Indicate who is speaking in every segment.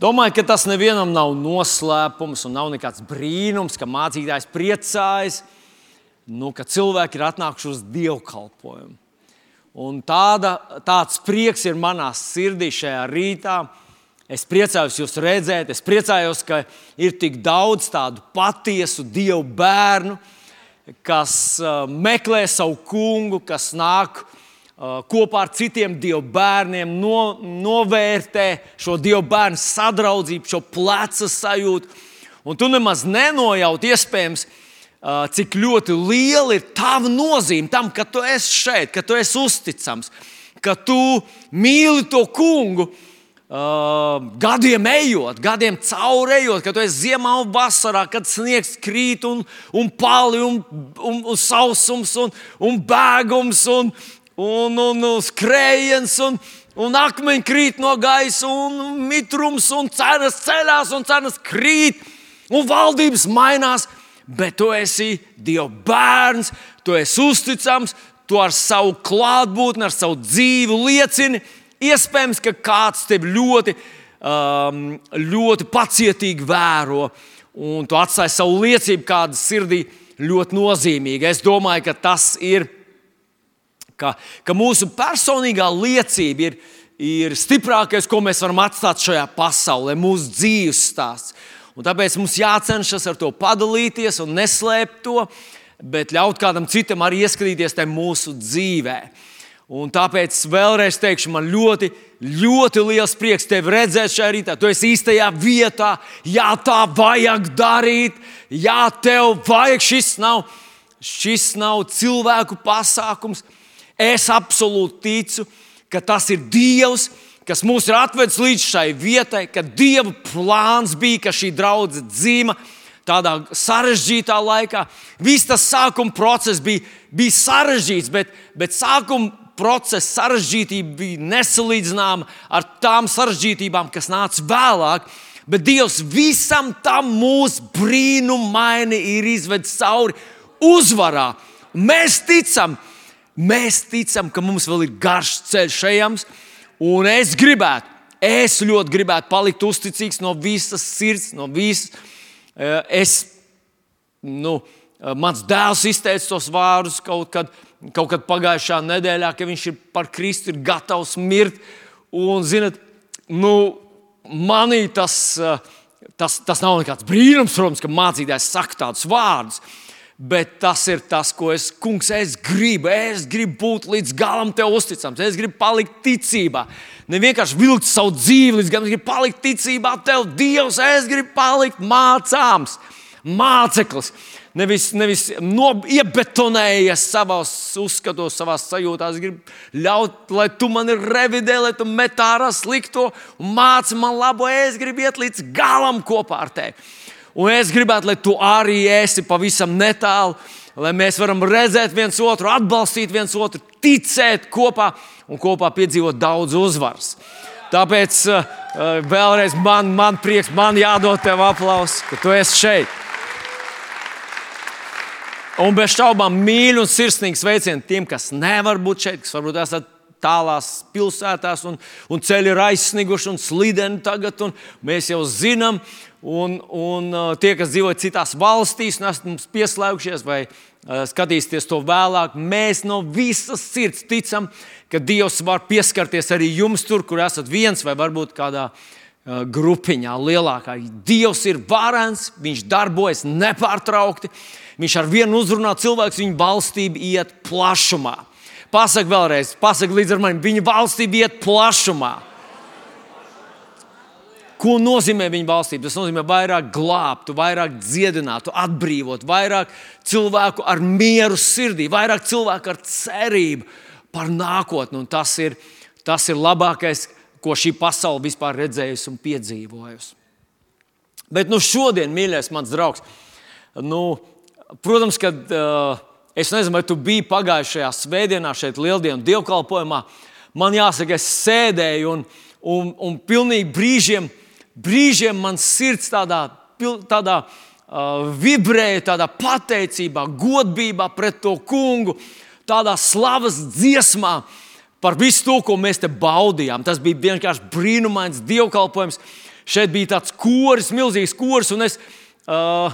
Speaker 1: Domāju, ka tas nevienam nav noslēpums un nav nekāds brīnums, ka mācītājs priecājas, nu, ka cilvēki ir atnākuši uz dievkalpojumu. Un tāda, tāds prieks ir manā sirdī šajā rītā. Es priecājos jūs redzēt, es priecājos, ka ir tik daudz tādu patiesu dievu bērnu, kas uh, meklē savu kungu, kas nāk kopā ar citiem dievu bērniem, no, novērtē šo dievu bērnu sadraudzību, šo pleca sajūtu. Un tu nemaz nenojaut, iespējams, uh, cik ļoti liela ir tava nozīme tam, ka tu esi šeit, ka tu esi uzticams, ka tu mīli to kungu. Uh, gadiem ejot, gadiem caurējot, kad esi ziemā un vasarā, kad sniegs krīt un, un pali un, un, un sausums un, un bēgums un, un, un, un skrējiens un, un akmeņi krīt no gaisa un mitrums un cenas ceļās un cenas krīt un valdības mainās. Bet tu esi Dieva bērns, tu esi uzticams, tu ar savu klātbūtni, ar savu dzīvi liecini, Iespējams, ka kāds tevi ļoti, um, ļoti pacietīgi vēro, un tu atstāji savu liecību kāda sirdī ļoti nozīmīga. Es domāju, ka tas ir, ka, ka mūsu personīgā liecība ir, ir stiprākais, ko mēs varam atstāt šajā pasaulē, mūsu dzīves stāsts. Un tāpēc mums jācenšas ar to padalīties un neslēpt to, bet ļaut kādam citam arī ieskatīties tajā mūsu dzīvēm. Un tāpēc vēlreiz teikšu, man ļoti, ļoti liels prieks tevi redzēt šajā rītā. Tu esi īstajā vietā, jā, tā vajag darīt, jā, tev vajag. Šis nav, šis nav cilvēku pasākums. Es absolūti ticu, ka tas ir Dievs, kas mūs ir atvedis līdz šai vietai, ka Dieva plāns bija, ka šī draudzene dzīva tādā sarežģītā laikā. Viss tas sākuma process bija, bija sarežģīts, bet, bet sākuma procesa sarežģītība bija nesalīdzināma ar tām sarežģītībām, kas nāca vēlāk. Bet Dievs visam tam mūsu brīnumaini ir izvedis cauri uzvarā. Mēs ticam, mēs ticam, ka mums vēl ir garš ceļš ejams, un es gribētu, es ļoti gribētu palikt uzticīgs no visas sirds, no visas. Eh, es, nu, eh, mans dēls izteica tos vārdus kaut kad kaut kad pagājušā nedēļā, ka viņš ir par Kristu, ir gatavs mirt. Un, zinat, nu, manī tas, eh, tas, tas nav nekāds brīnums, protams, ka mācītājs saka tādus vārdus. Bet tas ir tas, ko es, kungs, es gribu. Es gribu būt līdz galam tev uzticams. Es gribu palikt ticībā. Ne vienkārši vilkt savu dzīvi līdz galam, es gribu palikt ticībā tev, Dievs. Es gribu palikt mācāms, māceklis nevis, nevis no, iebetonējies savā uzskatos, savā sajūtās. Es gribu ļaut, lai tu mani revidē, lai tu met ārā slikto un māci man labo. Es gribu iet līdz galam kopā ar tevi. Un es gribētu, lai tu arī esi pavisam netālu, lai mēs varam redzēt viens otru, atbalstīt viens otru, ticēt kopā un kopā piedzīvot daudz uzvaras. Tāpēc uh, vēlreiz man, man prieks, man jādod tev aplausus, ka tu esi šeit. Un bez šaubām mīļu un sirsnīgu sveicienu tiem, kas nevar būt šeit, kas varbūt esat tālās pilsētās, un, un ceļi ir aizsniguši un slideni tagad. Un mēs jau zinām, un, un uh, tie, kas dzīvo citās valstīs, un esat mums pieslēgušies vai uh, skatīsieties to vēlāk, mēs no visas sirds ticam, ka Dievs var pieskarties arī jums tur, kur esat viens vai varbūt kādā uh, grupiņā lielākā. Dievs ir varens, viņš darbojas nepārtraukti. Viņš ar vienu uzrunā cilvēku, viņa valstība iet plašumā. Pasaka vēlreiz, pasaka līdz ar mani, viņa valstība iet plašumā. Ko nozīmē viņa valstība? Tas nozīmē vairāk glābt, vairāk dziedināt, atbrīvot, vairāk cilvēku ar mieru sirdī, vairāk cilvēku ar cerību par nākotni. Un tas ir, tas ir labākais, ko šī pasaule vispār redzējusi un piedzīvojusi. Bet nu, šodien, mīļais, mans draugs, nu, Protams, ka uh, es nezinu, vai tu biji pagājušajā svētdienā šeit lieldienu dievkalpojumā. Man jāsaka, es sēdēju un, un, un pilnīgi brīžiem, brīžiem man sirds tādā, tādā uh, vibrēja, tādā pateicībā, godībā pret to kungu, tādā slavas dziesmā par visu to, ko mēs te baudījām. Tas bija vienkārši brīnumains dievkalpojums. šeit bija tāds koris, milzīgs koris, un es. Uh,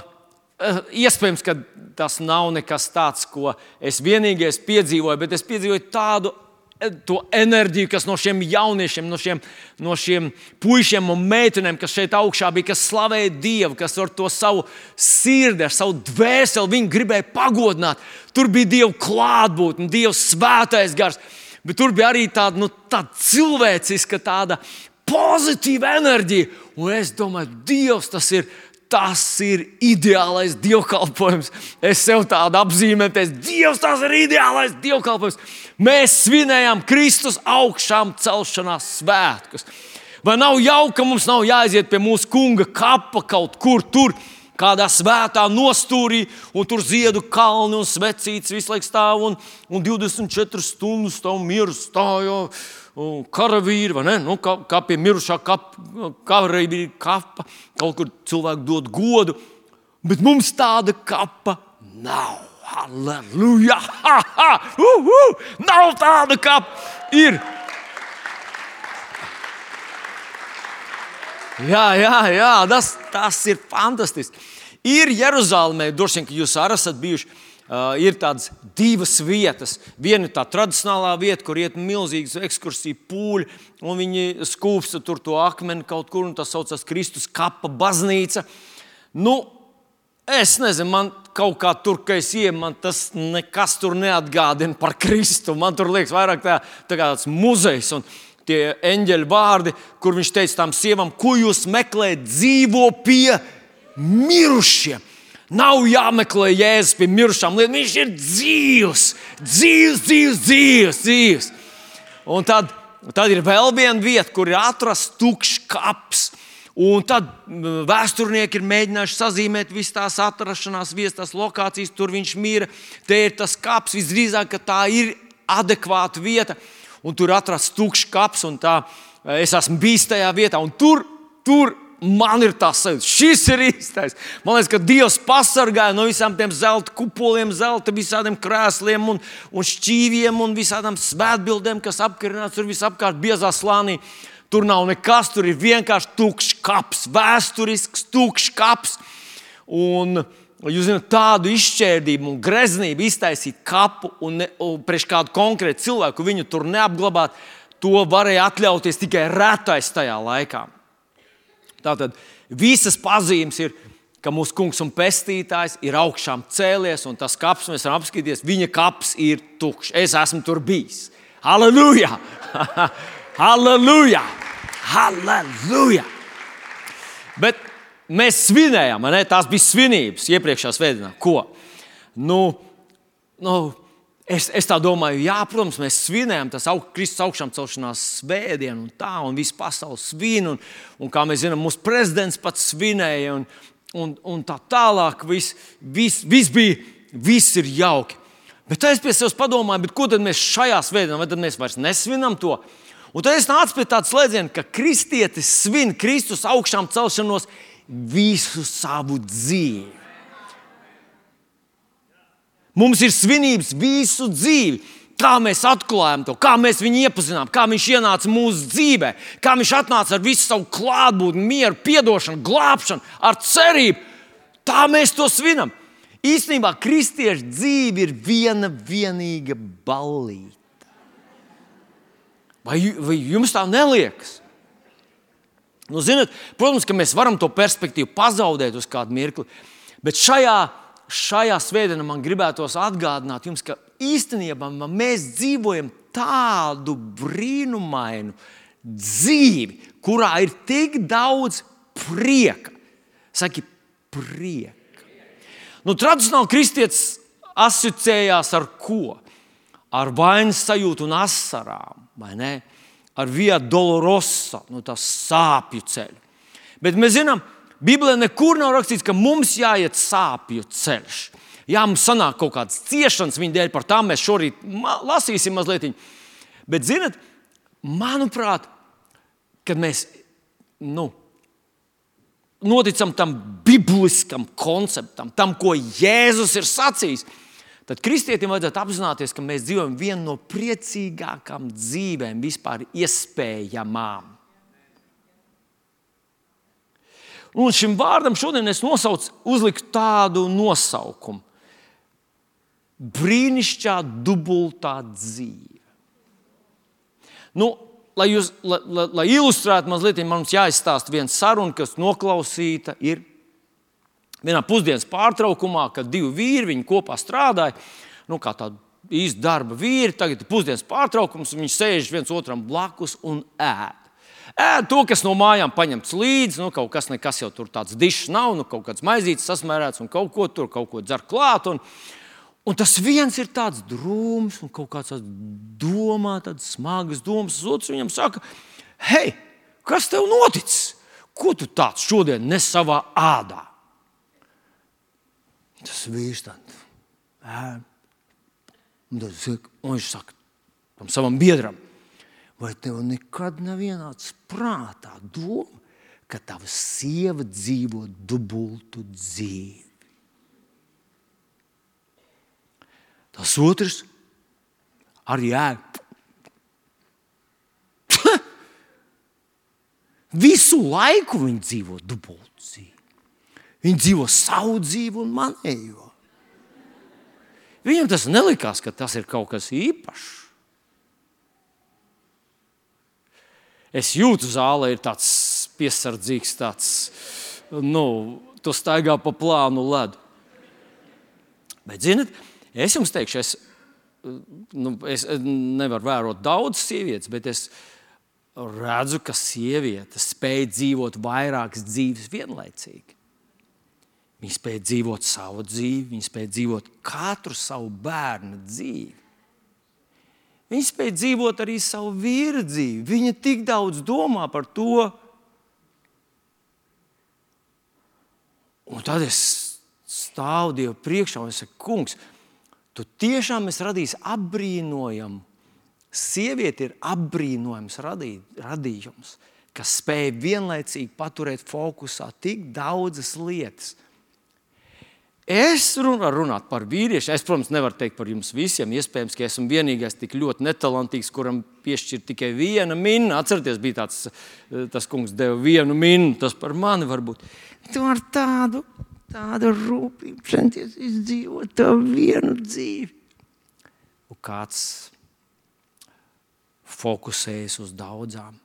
Speaker 1: Iespējams, ka tas nav nekas tāds, ko es vienīgais piedzīvoju, bet es piedzīvoju tādu to enerģiju, kas no šiem jauniešiem, no šiem, no šiem puišiem un meitenēm, kas šeit augšā bija, kas slavēja Dievu, kas ar to savu sirdi, ar savu dvēseli, viņi gribēja pagodināt. Tur bija Dieva klātbūtne, Dieva svētais gars, bet tur bija arī tāda, nu, tāda cilvēciska, tāda pozitīva enerģija. Un es domāju, Dievs tas ir Tas ir ideālais dievkalpojums. Es sev tādu apzīmēju, Dievs, tas ir ideālais dievkalpojums. Mēs svinējām Kristus augšām celšanās svētkus. Vai nav jauka, ka mums nav jāiziet pie mūsu kunga kapa kaut kur tur, kādā svētā nostūrī, un tur ziedu kalni un svecīts visu laiku stāv, un, un 24 stundas stāv mieru stāvot karavīri, vai ne? Nu, kā, kā pie mirušā karavīra kapa, kaut kur cilvēki dod godu, bet mums tāda kapa nav. Halleluja! Ha, ha! Uh, uh! Nav tāda kapa! Ir! Jā, jā, jā tas, tas ir fantastiski. Ir Jeruzalemē, droši vien, ka jūs arī esat bijuši Uh, ir tādas divas vietas. Viena ir tā tradicionālā vieta, kur iet milzīgas ekskursiju pūļi, un viņi skūpsta tur to akmeni kaut kur, un tas saucas Kristus kapa baznīca. Nu, es nezinu, man kaut kā tur, kad es ieju, man tas nekas tur neatgādina par Kristu. Man tur liekas vairāk tā, tā kā tāds muzejs. Un, Tie eņģeļa vārdi, kur viņš teica tām sievām, ko jūs meklējat, dzīvo pie mirušiem. Nav jāmeklē jēzus pie mirušām lietām. Viņš ir dzīves, dzīves, dzīves, dzīves. dzīves. Un tad, tad ir vēl viena vieta, kur ir atrasts tukšs kaps. Un tad vēsturnieki ir mēģinājuši sazīmēt visas tās atrašanās vietas, lokācijas, tur viņš mīra. Te ir tas kaps, visdrīzāk, ka tā ir adekvāta vieta. Un tur atrasts tukšs kaps, un tā, es esmu bijis tajā vietā. Tur, tur man ir tas sajūta, šis ir īstais. Man liekas, ka Dievs pasargāja no visām tiem zelta kupoliem, zelta visādiem krēsliem un, un šķīviem un visādām svētbildēm, kas apkarināts tur visapkārt biezā slānī. Tur nav nekas, tur ir vienkārši tukšs kaps, vēsturisks tukšs kaps. Un, Jūs zināt, tādu izšķērdību un greznību iztaisīt kapu un, ne, un priekš kādu konkrētu cilvēku viņu tur neapglabāt, to varēja atļauties tikai retais tajā laikā. Tātad visas pazīmes ir, ka mūsu kungs un pestītājs ir augšām cēlies, un tas kaps, mēs varam apskatīties, viņa kaps ir tukšs. Es esmu tur bijis. Halleluja! Halleluja! Halleluja! Bet mēs svinējām, ne? tās bija svinības iepriekšējā svētdienā. Ko? Nu, nu, Es, es tā domāju, jā, protams, mēs svinējam tas aug, Kristus augšām celšanās svētdienu, un tā, un viss pasaules svin, un, un kā mēs zinām, mūsu prezidents pats svinēja, un, un, un tā tālāk. Viss vis, vis bija, viss ir jauki. Bet es pie sevis padomāju, ko tad mēs šajā svētdienā, vai tad mēs vairs nesvinam to? Un tad es nācu pie tāda slēdziena, ka kristietis svin Kristus augšām celšanos visu savu dzīvi. Mums ir svinības visu dzīvi. Kā mēs atklājam to, kā mēs viņu iepazinām, kā viņš ienāca mūsu dzīvē, kā viņš atnāca ar visu savu klātbūtni, mieru, atdošanu, glābšanu, ar cerību. Tā mēs to svinam. Īstenībā kristiešu dzīve ir viena vienīga ballīte. Vai, vai jums tā neliekas? Nu, zinat, protams, ka mēs varam to perspektīvu pazaudēt uz kādu mirkli, bet šajā šajā svētdienā man gribētos atgādināt jums, ka īstenībā mēs dzīvojam tādu brīnumainu dzīvi, kurā ir tik daudz prieka. Saki, prieka. Nu, tradicionāli kristietis asociējās ar ko? Ar vainas sajūtu un asarām, vai ne? Ar via dolorosa, nu, tā sāpju ceļu. Bet mēs zinām, ka Bībelē nekur nav rakstīts, ka mums jāiet sāpju ceļš. Jā, mums sanāk kaut kādas ciešanas viņa dēļ, par tām mēs šorīt lasīsim mazliet. Bet, zinot, manuprāt, kad mēs nu, noticam tam bibliskam konceptam, tam, ko Jēzus ir sacījis, tad kristietim vajadzētu apzināties, ka mēs dzīvojam vienu no priecīgākām dzīvēm vispār iespējamām. Un šim vārdam šodien es nosaucu, uzliku tādu nosaukumu - brīnišķīgā dubultā dzīve. Nu, lai, jūs, lai, lai, lai ilustrētu mazliet, mums jāizstāsta viena saruna, kas noklausīta ir vienā pusdienas pārtraukumā, kad divi vīri kopā strādāja. Nu, kā tāda īsta darba vīri, tagad ir pusdienas pārtraukums, viņi sēž viens otram blakus un ēd. Ēd to, kas no mājām paņemts līdzi, nu, kaut kas, nekas jau tur tāds dišs nav, nu, kaut kāds maizītis sasmērēts un kaut ko tur, kaut ko dzer klāt. Un, un tas viens ir tāds drūms un kaut kāds domā, tādas smagas domas. Otrs viņam saka, hei, kas tev noticis? Ko tu tāds šodien nes savā ādā? Tas vīrs tāds un viņš saka tam savam biedram, vai tev nekad nav ienācis prātā doma, ka tava sieva dzīvo dubultu dzīvi? Tas otrs arī ēd. Visu laiku viņi dzīvo dubultu dzīvi. Viņi dzīvo savu dzīvi un manējo. Viņam tas nelikās, ka tas ir kaut kas īpašs. Es jūtu, zālē ir tāds piesardzīgs, tāds, nu, tu staigā pa plānu ledu. Bet, zinot, es jums teikšu, es, nu, es nevaru vērot daudz sievietes, bet es redzu, ka sieviete spēj dzīvot vairākas dzīves vienlaicīgi. Viņi spēja dzīvot savu dzīvi, viņi spēja dzīvot katru savu bērnu dzīvi. Viņi spēja dzīvot arī savu vīru dzīvi. Viņa tik daudz domā par to. Un tad es stāvu Dievu priekšā un saku, Kungs, tu tiešām esi radījis apbrīnojamu. Sieviete ir apbrīnojams radījums, kas spēj vienlaicīgi paturēt fokusā tik daudzas lietas Es varu runāt par vīriešu. Es, protams, nevaru teikt par jums visiem. Iespējams, ka esmu vienīgais tik ļoti netalantīgs, kuram piešķir tikai viena minūte. Atcerieties, bija tāds, eh, tas kungs deva vienu minūti. Tas par mani var būt. Tu ar tādu, tādu rūpību centies izdzīvot to vienu dzīvi. Un kāds fokusējas uz daudzām.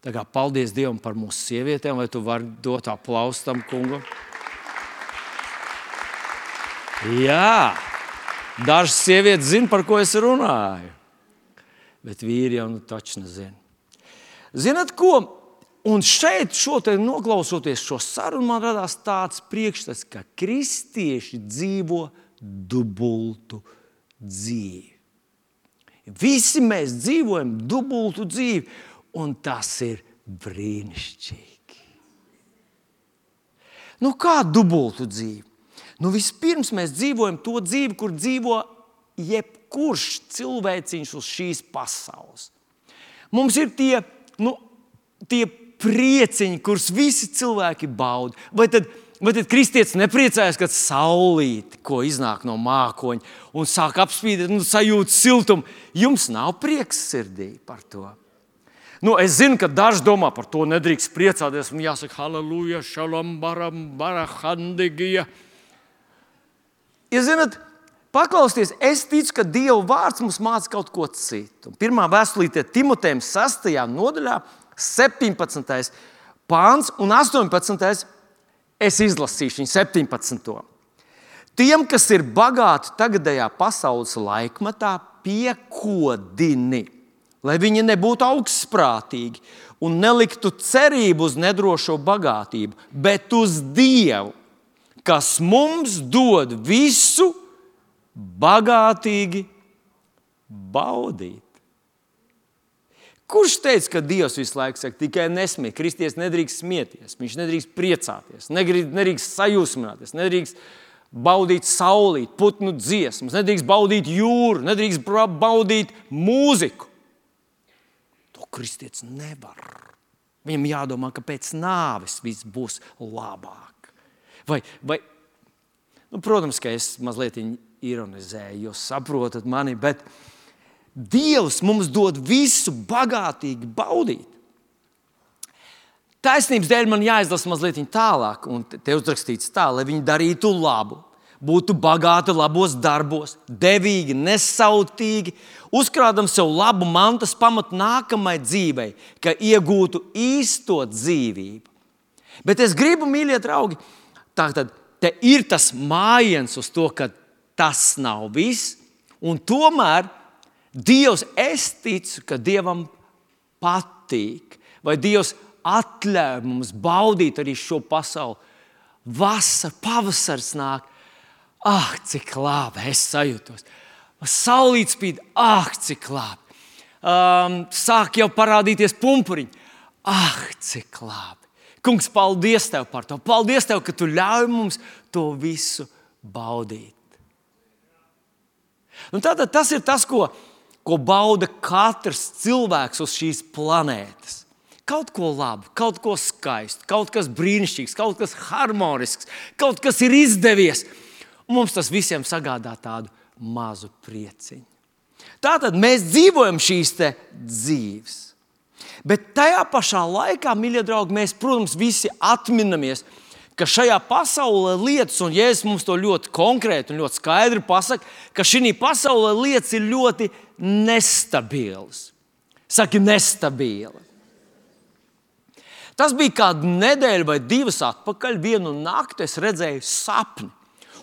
Speaker 1: Tā kā paldies Dievam par mūsu sievietēm, vai tu vari dot aplausu tam kungam? Jā, dažas sievietes zina, par ko es runāju. Bet vīri jau nu taču nezina. Zinat, ko? Un šeit, noklausoties šo sarunu, man radās tāds priekšstats, ka kristieši dzīvo dubultu dzīvi. Visi mēs dzīvojam dubultu dzīvi, un tas ir brīnišķīgi. Nu, kā dubultu dzīve? Nu, vispirms mēs dzīvojam to dzīvi, kur dzīvo jebkurš cilvēciņš uz šīs pasaules. Mums ir tie, nu, tie prieciņi, kurus visi cilvēki bauda. Vai tad, vai tad kristietis nepriecājas, kad saulīte, ko iznāk no mākoņa, un sāk apspīdēt, nu, sajūt siltumu? Jums nav prieks sirdī par to. Nu, es zinu, ka daži domā par to, nedrīkst priecāties. Man jāsaka, halleluja, šalam, baram, barahandigija. Ja zinat, paklausieties, es ticu, ka Dieva vārds mums māca kaut ko citu. Pirmā vēstulīte Timotejam 6. nodaļā, 17. pāns un 18. es izlasīšu viņu 17. Tiem, kas ir bagāti tagadējā pasaules laikmatā, piekodini, lai viņi nebūtu augstprātīgi un neliktu cerību uz nedrošo bagātību, bet uz Dievu kas mums dod visu bagātīgi baudīt. Kurš teica, ka Dievs visu laiku saka, tikai nesmieties, kristies nedrīkst smieties, viņš nedrīkst priecāties, nedrīkst sajūsmināties, nedrīkst baudīt saulīt, putnu dziesmas, nedrīkst baudīt jūru, nedrīkst baudīt mūziku. To kristietis nevar. Viņam jādomā, ka pēc nāves viss būs labāk. Vai, vai, nu, protams, ka es mazliet ironizēju, jūs saprotat mani, bet Dievs mums dod visu bagātīgi baudīt. Taisnības dēļ man jāizlasa mazliet tālāk, un te uzrakstīts tā, lai viņi darītu labu, būtu bagāti labos darbos, devīgi, nesautīgi, uzkrādam sev labu mantas pamatu nākamajai dzīvei, ka iegūtu īsto dzīvību. Bet es gribu, mīļie draugi, tātad te ir tas mājiens uz to, ka tas nav viss, un tomēr Dievs, es ticu, ka Dievam patīk, vai Dievs atļauj mums baudīt arī šo pasauli. Vasara, pavasars nāk, ah, cik labi es sajūtos. Saulīt spīd, ah, cik labi. Um, sāk jau parādīties pumpuriņi, ah, cik labi. Kungs, paldies tev par to. Paldies tev, ka tu ļauj mums to visu baudīt. Un tātad tas ir tas, ko, ko bauda katrs cilvēks uz šīs planētas kaut ko labu, kaut ko skaistu, kaut kas brīnišķīgs, kaut kas harmonisks, kaut kas ir izdevies. Un mums tas visiem sagādā tādu mazu prieciņu. Tātad mēs dzīvojam šīs dzīves. Bet tajā pašā laikā, mīļie draugi, mēs, protams, visi atminamies, ka šajā pasaulē lietas, un Jēzus mums to ļoti konkrēti un ļoti skaidri pasaka, ka šī pasaulē lietas ir ļoti nestabilas. Saki, nestabila. Tas bija kāda nedēļa vai divas atpakaļ. Vienu nakti es redzēju sapni.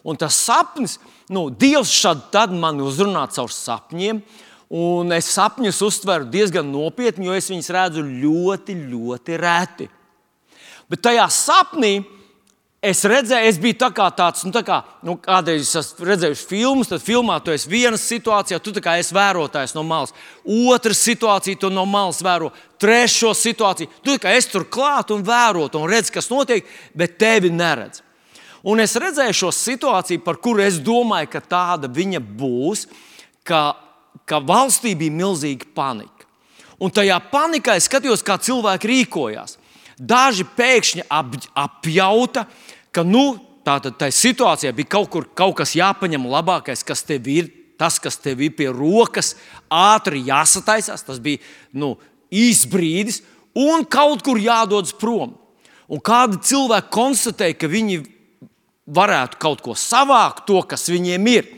Speaker 1: Un tas sapnis, nu, Dievs šad man uzrunā caur sapņiem. Un es sapņus uztveru diezgan nopietni, jo es viņus redzu ļoti, ļoti reti. Bet tajā sapnī Es redzēju, es biju tā kā tāds, nu, tā kā, nu, kādreiz esmu redzējis filmas, tad filmā tu esi vienā situācijā, tu kā esi vērotājs no malas. Otra situācija, tu no malas vēro. Trešo situāciju, tu kā esi tur klāt un vērot un redz, kas notiek, bet tevi neredz. Un es redzēju šo situāciju, par kuru es domāju, ka tāda viņa būs, ka, ka valstī bija milzīga panika. Un tajā panikā es skatījos, kā cilvēki rīkojās. Daži pēkšņi ap, apjauta, ka nu, tātad tajā situācijā bija kaut, kur, kaut kas jāpaņem labākais, kas tev ir, tas, kas tev ir pie rokas, ātri jāsataisās. Tas bija nu, īsts brīdis, un kaut kur jādodas prom. Un kādi cilvēki konstatēja, ka viņi varētu kaut ko savākt, to, kas viņiem ir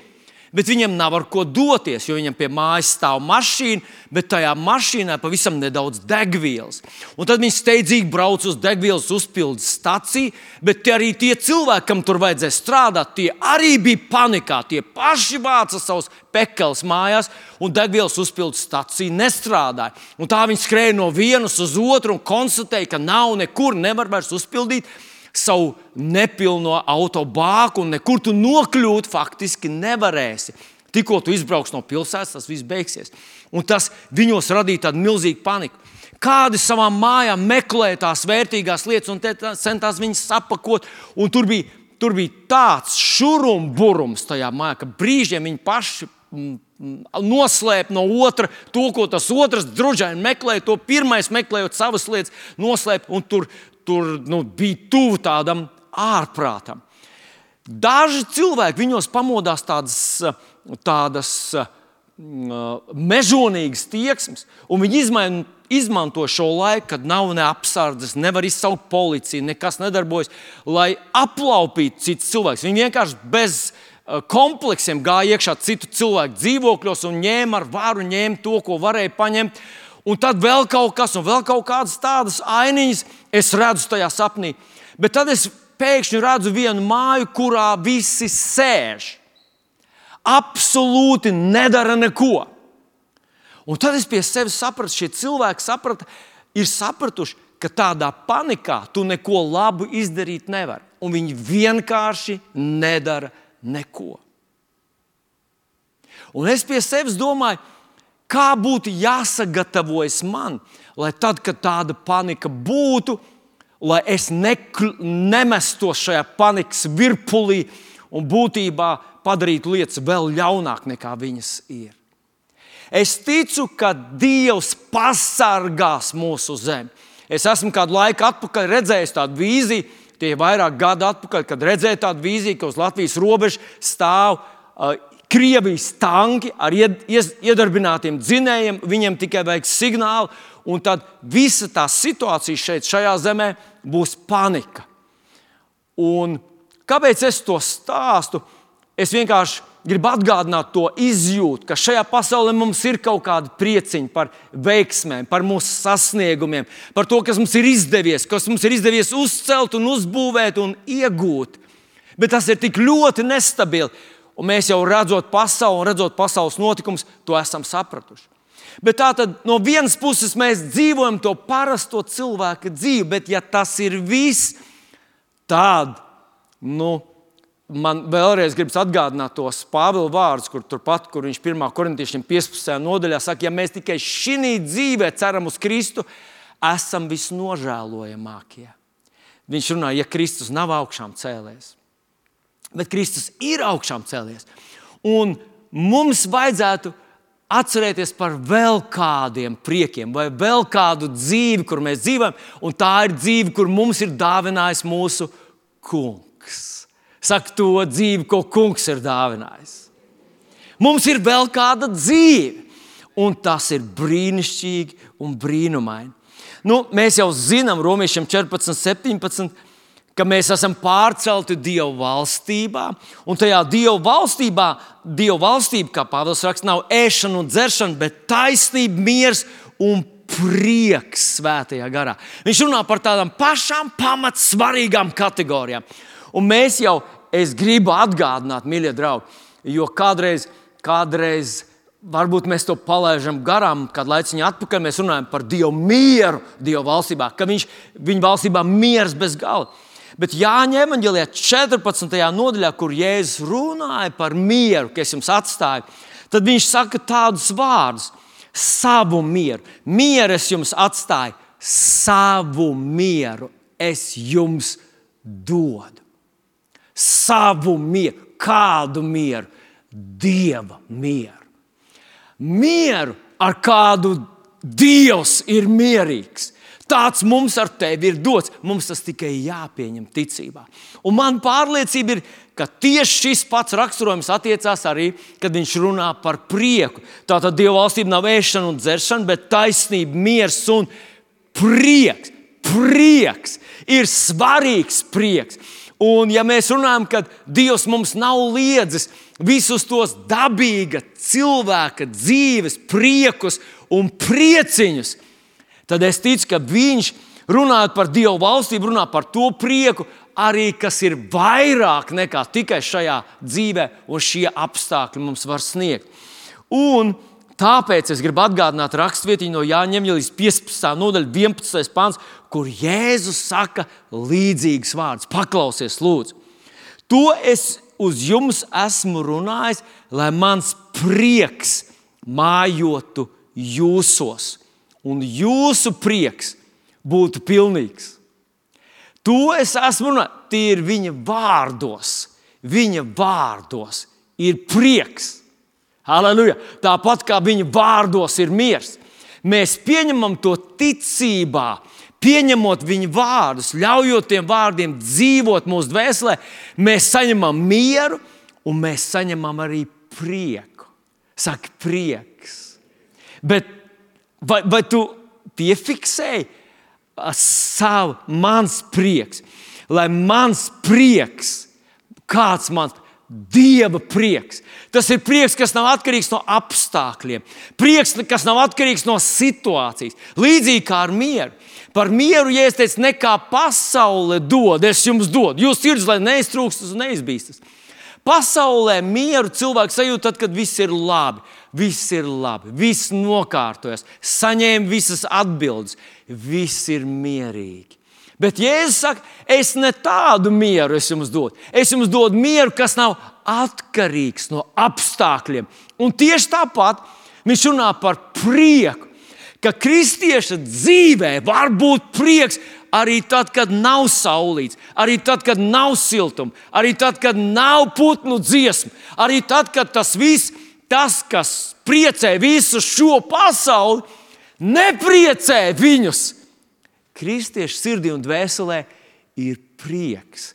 Speaker 1: bet viņam nav ar ko doties, jo viņam pie mājas stāv mašīna, bet tajā mašīnā pavisam nedaudz degvielas. Un tad viņi steidzīgi brauc uz degvielas uzpildes staciju, bet arī tie cilvēki, kam tur vajadzēja strādāt, tie arī bija panikā. Tie paši vāca savus pekels mājās, un degvielas uzpildes stacija nestrādāja. Un tā viņi skrēja no vienas uz otru un konstatēja, ka nav nekur, nevar vairs uzpildīt savu nepilno autobāku, un nekur tu nokļūt faktiski nevarēsi. Tikko tu izbrauks no pilsētas, tas viss beigsies. Un tas viņos radīja tādu milzīgu paniku. Kādi savām mājām meklēja tās vērtīgās lietas un centās viņas sapakot. Tur bija, tur bija tāds šurumburums tajā mājā, ka brīžiem viņi paši mm, mm, noslēpt no otra to, ko tas otrs druģaini meklēja. To pirmais meklējot savas lietas, noslēpt un tur tur nu, bija tuvu tādam ārprātam. Daži cilvēki viņos pamodās tādas, tādas mežonīgas tieksmes, un viņi izmaina, izmanto šo laiku, kad nav ne apsardzes, nevar izsaukt policiju, nekas nedarbojas, lai aplaupītu citus cilvēkus. Viņi vienkārši bez kompleksiem gāja iekšā citu cilvēku dzīvokļos un ņēma ar varu, ņēma to, ko varēja paņemt un tad vēl kaut kas, un vēl kaut kādas tādas ainiņas es redzu tajā sapnī. Bet tad es pēkšņi redzu vienu māju, kurā visi sēž. Absolūti nedara neko. Un tad es pie sevis sapratu, šie cilvēki saprata, ir sapratuši, ka tādā panikā tu neko labu izdarīt nevari. Un viņi vienkārši nedara neko. Un es pie sevis domāju, Kā būtu jāsagatavojas man, lai tad, kad tāda panika būtu, lai es nemestos šajā panikas virpulī un būtībā padarītu lietas vēl ļaunāk nekā viņas ir. Es ticu, ka Dievs pasargās mūsu zemi. Es esmu kādu laiku atpakaļ redzējis tādu vīziju, tie ir vairāk gadu atpakaļ, kad redzēju tādu vīziju, ka uz Latvijas robežas stāv uh, Krievijas tanki ar iedarbinātiem dzinējiem, viņiem tikai vajag signālu, un tad visa tā situācija šeit, šajā zemē, būs panika. Un kāpēc es to stāstu? Es vienkārši gribu atgādināt to izjūtu, ka šajā pasaulē mums ir kaut kāda prieciņa par veiksmēm, par mūsu sasniegumiem, par to, kas mums ir izdevies, kas mums ir izdevies uzcelt, un uzbūvēt un iegūt. Bet tas ir tik ļoti nestabili. Un mēs jau redzot pasauli, redzot pasaules notikumus, to esam sapratuši. Bet tā tad no vienas puses mēs dzīvojam to parasto cilvēka dzīvi, bet ja tas ir viss, tad nu, man vēlreiz gribas atgādināt tos Pāvila vārdus, kur turpat, kur viņš 1. korintiešiem 15. nodaļā saka, ja mēs tikai šī dzīvē ceram uz Kristu, esam visnožēlojamākie. Viņš runā, ja Kristus nav augšām cēlēs, bet Kristus ir augšām cēlies. Un mums vajadzētu atcerēties par vēl kādiem priekiem, vai vēl kādu dzīvi, kur mēs dzīvojam, un tā ir dzīve, kur mums ir dāvinājis mūsu kungs. Saka to dzīvi, ko kungs ir dāvinājis. Mums ir vēl kāda dzīve, un tas ir brīnišķīgi un brīnumaini. Nu, mēs jau zinām, Romiešiem 14, 17, ka mēs esam pārcelti Dieva valstībā, un tajā Dieva valstībā, Dieva valstība, kā Pāvils raksta, nav ēšana un dzeršana, bet taisnība, miers un prieks svētajā garā. Viņš runā par tādām pašām pamatsvarīgām kategorijām. Un mēs jau, es gribu atgādināt, mīļie draugi, jo kādreiz, kādreiz varbūt mēs to palaidām garām, kad laiciņā atpakaļ mēs runājam par Dievu mieru, Dieva valstībā, ka viņš, viņa valstībā miers bez gala. Bet Jāņa evanģēlijā 14. nodaļā, kur Jēzus runāja par mieru, kas jums atstāja, tad viņš saka tādus vārdus: savu mieru. Mieru es jums atstāju, savu mieru es jums dodu savu mieru. Kādu mieru? Dieva mieru. Mieru, ar kādu Dievs ir mierīgs. Tāds mums ar tevi ir dots. Mums tas tikai jāpieņem ticībā. Un man pārliecība ir, ka tieši šis pats raksturojums attiecās arī, kad viņš runā par prieku. Tātad Dieva valstība nav ēšana un dzeršana, bet taisnība, miers un prieks. Prieks ir svarīgs prieks. Un, ja mēs runājam, ka Dievs mums nav liedzis visus tos dabīga cilvēka dzīves, priekus un prieciņus, tad es ticu, ka Viņš runājot par Dievu valstību, runā par to prieku, arī kas ir vairāk nekā tikai šajā dzīvē, un šie apstākļi mums var sniegt. Un Tāpēc es gribu atgādināt raksturvietiņu no Jāņem līdz 15. nodaļa, 11. pāns, kur Jēzus saka līdzīgus vārdus. Paklausies, lūdzu. To es uz jums esmu runājis, lai mans prieks mājotu jūsos, un jūsu prieks būtu pilnīgs. To es esmu runājis, tie ir viņa vārdos. Viņa vārdos ir prieks. Halleluja! Tāpat kā viņa vārdos ir miers. Mēs pieņemam to ticībā, pieņemot viņa vārdus, ļaujot tiem vārdiem dzīvot mūsu dvēselē, mēs saņemam mieru un mēs saņemam arī prieku. Saka, prieks. Bet vai, vai tu piefiksēji savu, mans prieks, lai mans prieks, kāds mans Dieva prieks. Tas ir prieks, kas nav atkarīgs no apstākļiem, prieks, kas nav atkarīgs no situācijas. Līdzīgi kā ar mieru. Par mieru, ja es teicu, nekā pasaule dod, es jums dodu. Jūs sirds, lai neiztrūkstas un neizbīstas. Pasaulē mieru cilvēks sajūt tad, kad viss ir labi. Viss ir labi, viss nokārtojas, saņēma visas atbildes, viss ir mierīgi. Bet Jēzus saka, es ne tādu mieru es jums dodu. Es jums dodu mieru, kas nav atkarīgs no apstākļiem. Un tieši tāpat viņš runā par prieku, ka kristieša dzīvē var būt prieks arī tad, kad nav saulīts, arī tad, kad nav siltuma, arī tad, kad nav putnu dziesmu, arī tad, kad tas viss, tas, kas priecē visu šo pasauli, nepriecē viņus kristiešu sirdī un dvēselē ir prieks.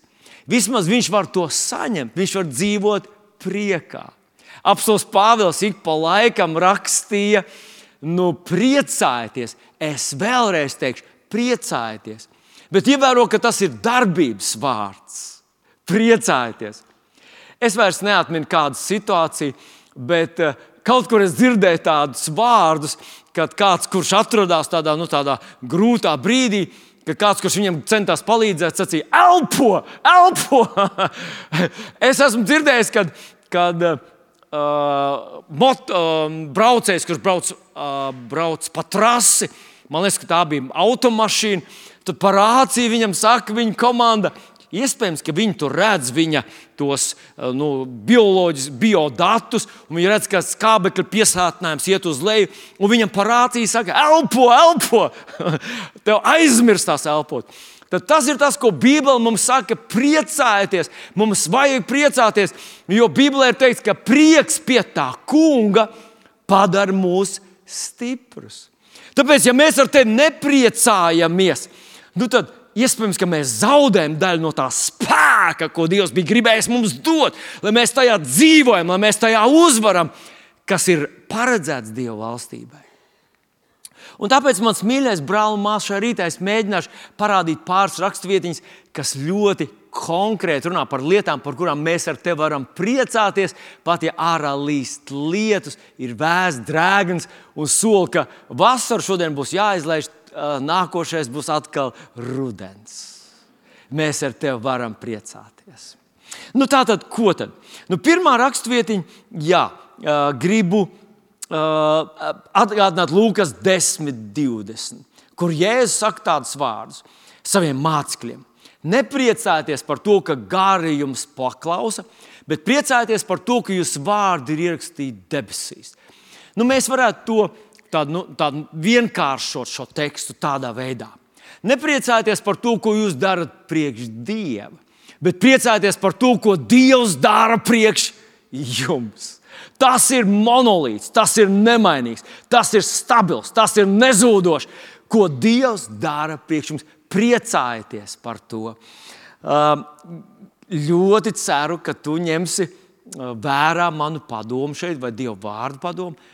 Speaker 1: Vismaz viņš var to saņemt, viņš var dzīvot priekā. Apsolus Pāvils ik pa laikam rakstīja, nu, priecājieties. Es vēlreiz teikšu, priecājieties. Bet ievēro, ka tas ir darbības vārds. Priecājieties. Es vairs neatminu kādu situāciju, bet uh, kaut kur es dzirdēju tādus vārdus, kad kāds, kurš atrodas tādā, nu, tādā grūtā brīdī, ka kāds, kurš viņam centās palīdzēt, sacīja, elpo, elpo. es esmu dzirdējis, kad, kad uh, mot, uh, braucējs, kurš brauc, uh, brauc pa trasi, man liekas, ka tā bija automašīna, tad parācīja viņam, saka, viņa komanda, Iespējams, ka viņi tur redz viņa tos eh, nu, bioloģiskus, biodatus, un viņi redz, ka skābekļa piesātinājums iet uz leju, un viņam parādīja, saka, elpo, elpo, tev aizmirstās elpot. Tad tas ir tas, ko Bībele mums saka, priecājieties. Mums vajag priecāties, jo Bībelē ir teikts, ka prieks pie tā kunga padara mūs stiprus. Tāpēc, ja mēs ar tevi nepriecājamies, nu tad iespējams, ka mēs zaudējam daļu no tā spēka, ko Dievs bija gribējis mums dot, lai mēs tajā dzīvojam, lai mēs tajā uzvaram, kas ir paredzēts Dieva valstībai. Un tāpēc mans mīļais brāl māsas šajā rītā es mēģināšu parādīt pāris raksturvietiņas, kas ļoti konkrēti runā par lietām, par kurām mēs ar tevi varam priecāties. Pat ja ārā līst lietus, ir vēsts, drēgns un soli, ka vasara šodien būs jāizlaiž nākošais būs atkal rudens. Mēs ar tevi varam priecāties. Nu, tā tad, ko tad? Nu, pirmā raksturvietiņa, jā, gribu atgādināt Lūkas 10, 20, kur Jēzus saka tādus vārdus saviem mācekļiem. Nepriecājieties par to, ka gari jums paklausa, bet priecājieties par to, ka jūsu vārdi ir ierakstīti debesīs. Nu, mēs varētu to tādu, nu, tādu vienkāršot šo tekstu tādā veidā. Nepriecājieties par to, ko jūs darat priekš Dieva, bet priecājieties par to, ko Dievs dara priekš jums. Tas ir monolīts, tas ir nemainīgs, tas ir stabils, tas ir nezūdošs. Ko Dievs dara priekš jums, priecājieties par to. Ļoti ceru, ka tu ņemsi vērā manu padomu šeit, vai Dieva vārdu padomu,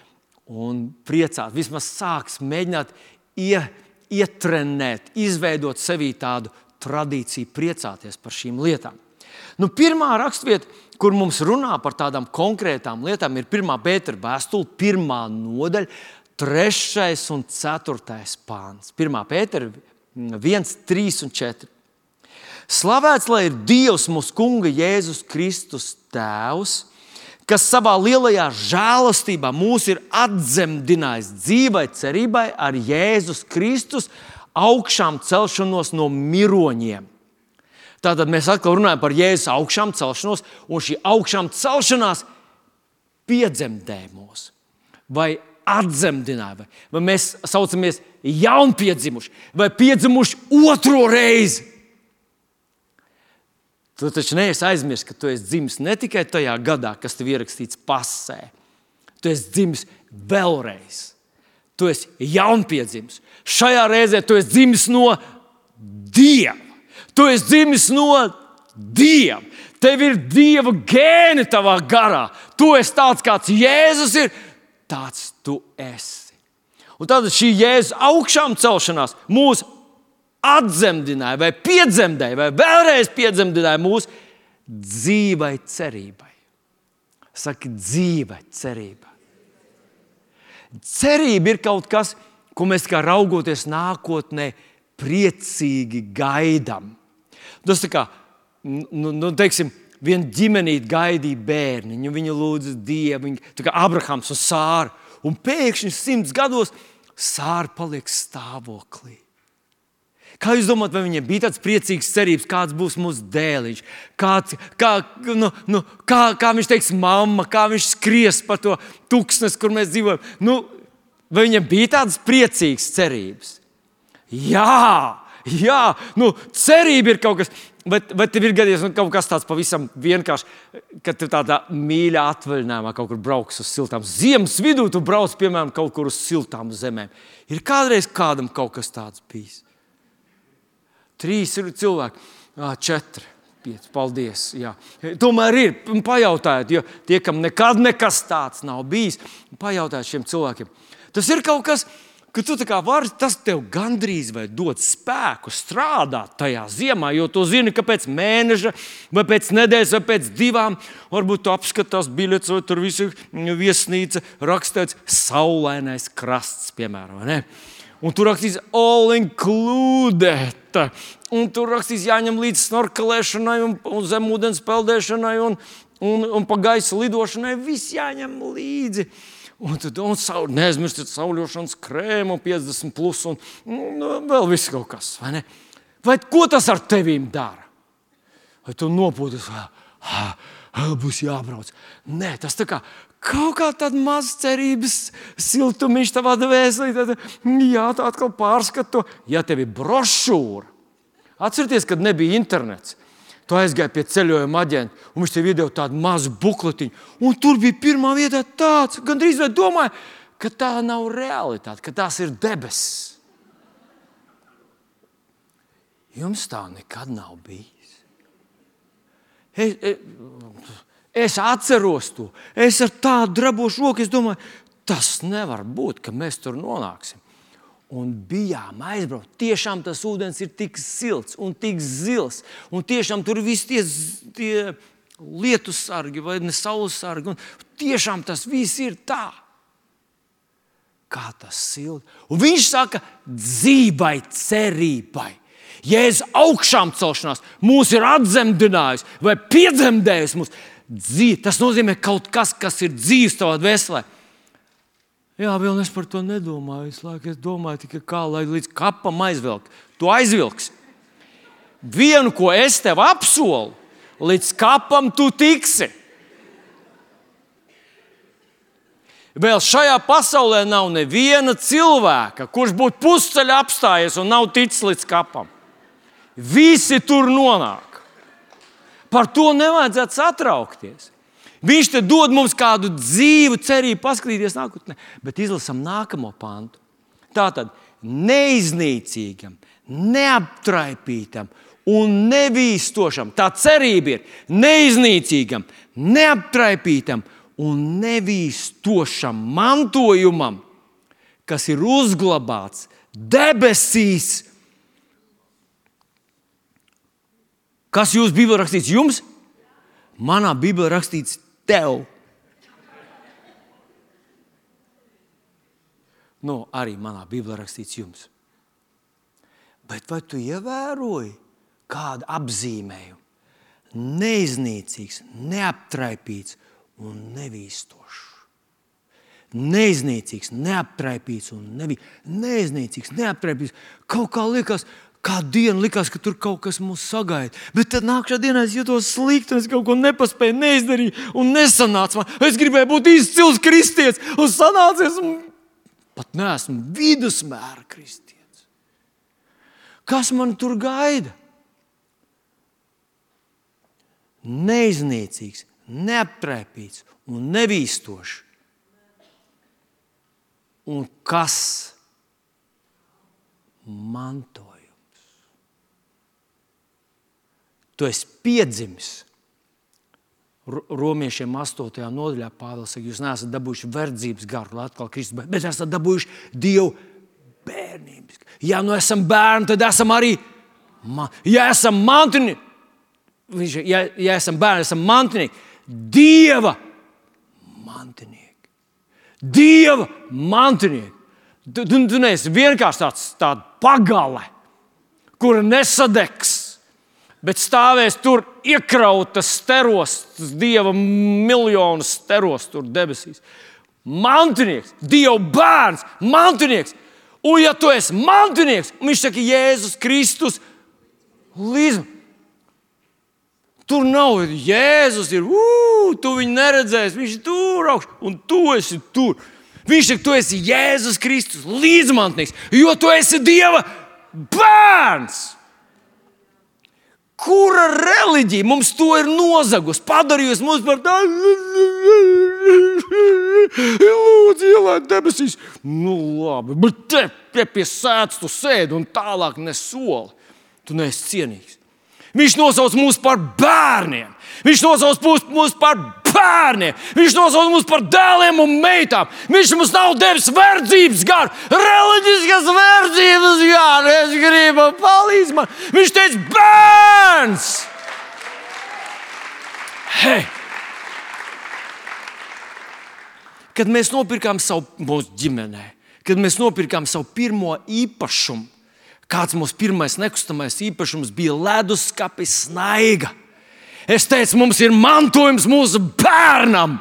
Speaker 1: un priecāt. Vismaz sāks mēģināt ie, ietrenēt, izveidot sevī tādu tradīciju, priecāties par šīm lietām. Nu, pirmā raksturvieta, kur mums runā par tādām konkrētām lietām, ir 1. pētera vēstule, 1. nodaļa, 3. un 4. pāns. 1. pētera 1, 3 un 4. Slavēts lai ir Dievs, mūsu Kunga Jēzus Kristus, Tēvs kas savā lielajā žēlastībā mūs ir atzemdinājis dzīvai cerībai ar Jēzus Kristus augšām celšanos no miroņiem. Tātad mēs atkal runājam par Jēzus augšām celšanos, un šī augšām celšanās piedzemdēja mūs. Vai atzemdināja, vai, vai mēs saucamies jaunpiedzimuši, vai piedzimuši otro reizi. Tu taču neesi aizmirsis, ka tu esi dzimis ne tikai tajā gadā, kas tev ierakstīts pasē. Tu esi dzimis vēlreiz. Tu esi jaunpiedzimis. Šajā reizē tu esi dzimis no Dieva. Tu esi dzimis no Dieva. Tev ir Dieva gēni tavā garā. Tu esi tāds, kāds Jēzus ir. Tāds tu esi. Un tad šī Jēzus augšām celšanās mūs atzemdināja, vai piedzemdēja, vai vēlreiz piedzemdināja mūsu dzīvai cerībai. Saka, dzīvai cerībai. Cerība ir kaut kas, ko mēs kā raugoties nākotnē, priecīgi gaidām. Tas kā, nu, nu, teiksim, viena ģimenīte gaidīja bērniņu, viņa lūdza Dievu, viņa, kā Abrahams un Sāra. Un pēkšņi simts gados Sāra paliek stāvoklī. Kā jūs domājat, vai viņiem bija tāds priecīgs cerības, kāds būs mūsu dēliņš, kāds, kā, nu, nu, kā, kā viņš teiks, mamma, kā viņš skries pa to tūkstnes, kur mēs dzīvojam? Nu, vai viņiem bija tādas priecīgas cerības? Jā, jā nu, cerība ir kaut kas. Bet, bet tev ir gadījies nu, kaut kas tāds pavisam vienkāršs, kad tu tādā mīļā atvaļinājumā kaut kur brauks uz siltām. Ziemas vidū tu brauc, piemēram, kaut kur uz siltām zemēm. Ir kādreiz kādam kaut kas tāds bijis. Trīs cilvēki, četri. Pieci, paldies. Jā. Tomēr ir pajautājiet, jo tie, kam nekad nekas tāds nav bijis, pajautājiet šiem cilvēkiem. Tas ir kaut kas, ka tu vari, tas tev gandrīz vai dod spēku strādāt tajā ziemā, jo tu zini, ka pēc mēneša, vai pēc nedēļas, vai pēc divām, varbūt tu apskatās biļetes, vai tur viss ir viesnīca, rakstīts saulainais krasts, piemēram. Ne? Un tur rakstīts, all included. Un tur rakstīts, jāņem līdzi snorkelēšanai, un, un zemūdens peldēšanai, un, un, un pa gaisa lidošanai. Viss jāņem līdzi. Un tad un saul, neaizmirstiet sauļošanas krēmu, 50 plus, un nu, vēl viss kaut kas. Vai, ne? vai ko tas ar tevīm dara? Vai tu nopūties, vēl būs jābrauc? Nē, tas tā kā kaut kā tāda maza cerības siltumiņš tavā dvēselī. Tad, jā, tā atkal pārskat to. Ja tev ir brošūra, atcerieties, kad nebija internets. Tu aizgāji pie ceļojuma aģenta, un viņš tev iedeva tādu mazu bukletiņu. Un tur bija pirmā vietā tāds, gandrīz vai domāja, ka tā nav realitāte, ka tās ir debesis. Jums tā nekad nav bijis. Es, es, Es atceros to. Es ar tādu drabošu roku domāju, tas nevar būt, ka mēs tur nonāksim. Un bijām aizbraukt. Tiešām tas ūdens ir tik silts un tik zils. Un tiešām tur viss tie, tie lietu sargi vai ne saules sargi. Un tiešām tas viss ir tā. Kā tas silti. Un viņš saka, dzīvai, cerībai. Jēzus augšām celšanās mūs ir atzemdinājusi vai piedzemdējusi mūs dzīve. Tas nozīmē kaut kas, kas ir dzīves tavā dvēselē. Jā, vēl es par to nedomāju. Es, laiku, es domāju tikai kā, lai līdz kapam aizvilkt. Tu aizvilksi. Vienu, ko es tev apsolu, līdz kapam tu tiksi. Vēl šajā pasaulē nav neviena cilvēka, kurš būtu pusceļā apstājies un nav ticis līdz kapam. Visi tur nonāk. Par to nevajadzētu satraukties. Viņš te dod mums kādu dzīvu cerību, paskatīties nākotnē, bet izlasām nākamo pantu. Tā tad neiznīcīgam, neaptraipītam un nevīstošam. Tā cerība ir neiznīcīgam, neaptraipītam un nevīstošam mantojumam, kas ir uzglabāts debesīs Kas jūsu Bībelē rakstīts jums? Manā Bībelē rakstīts tev. Nu, arī manā Bībelē rakstīts jums. Bet vai tu ievēroji kādu apzīmējumu? Neiznīcīgs, neaptraipīts un nevīstošs. Neiznīcīgs, neaptraipīts un nevi... neiznīcīgs, neaptraipīts. Kaut kā liekas, Kādu dienu likās, ka tur kaut kas mūs sagaida. Bet tad nākamā dienā es jutos slikti, un es kaut ko nepaspēju, neizdarīju, un nesanāca man. Es gribēju būt izcils kristietis, un sanācies, un pat neesmu vidusmēra kristietis. Kas man tur gaida? Neiznīcīgs, neaptrēpīts un nevīstošs. Un kas manto? Tu esi piedzimis. Romiešiem 8. nodaļā Pāvils saka, jūs neesat dabūjuši verdzības garu, lai atkal Kristus, bet esat dabūjuši Dievu bērnības. Ja nu esam bērni, tad esam arī, ja esam mantinieki, ja, ja esam bērni, esam mantinieki, Dieva mantinieki. Dieva mantinieki. Tu, tu, tu neesi vienkārši tāds, tāds pagale, kura nesadegs bet stāvēs tur iekrautas steros, dieva miljonus steros tur debesīs. Mantinieks, Dieva bērns, mantinieks. Un, ja tu esi mantinieks, viņš saka, Jēzus Kristus, līdz. Tur nav Jēzus, ir, uu, tu viņu neredzēsi, viņš ir tur augšā, un tu esi tur. Viņš saka, tu esi Jēzus Kristus, līdzmantnieks, jo tu esi Dieva bērns. Kura reliģija mums to ir nozagusi, padarījusi mums par tādu lūdzu, ielaidiet debesīs. Nu, labi, bet te, te pie sēdes tu sēdi un tālāk nesoli. Tu neesi cienīgs. Viņš nosauc mūs par bērniem. Viņš nosauc mūs par bērniem. Viņš nosauc mūs par dēliem un meitām. Viņš mums nav devis verdzības garu, reliģiskas verdzības garu. Es gribu palīdzēt man. Viņš teica, bērns! Hei! Kad mēs nopirkām savu mūsu ģimenē, kad mēs nopirkām savu pirmo īpašumu, kāds mūsu pirmais nekustamais īpašums bija leduskapis snaiga. Es teicu, mums ir mantojums mūsu bērnam.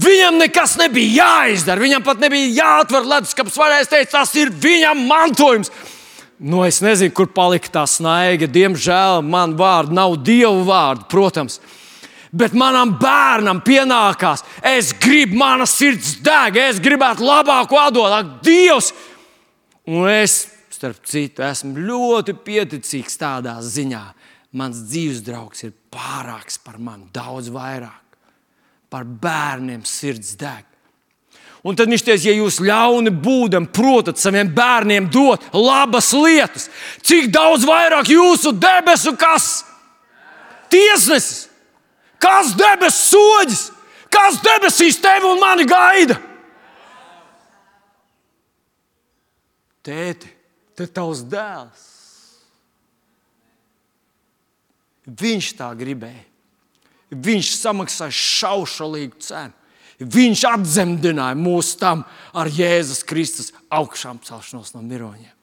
Speaker 1: Viņam nekas nebija jāizdara, viņam pat nebija jāatver leduskapis. Es teicu, tas ir viņam mantojums. Nu, es nezinu, kur palika tā snaiga. Diemžēl man vārdu nav dievu vārdu, protams. Bet manam bērnam pienākās, es gribu, mana sirds deg, es gribētu labāko atdot. Ak, Dievs! Un es, starp citu, esmu ļoti pieticīgs tādā ziņā, mans dzīves draugs ir pārāks par mani, daudz vairāk. Par bērniem sirds deg. Un tad viņš teica, ja jūs ļauni būdam, protat saviem bērniem dot labas lietas, cik daudz vairāk jūsu debesu kas? Tiesnesis, kas debesu soģis, kas debesīs tevi un mani gaida? Tēti, te tavs dēls. Viņš tā gribēja. Viņš samaksāja šaušalīgu cenu. Viņš atzemdināja mūs tam ar Jēzus Kristus augšām celšanos no miroņiem.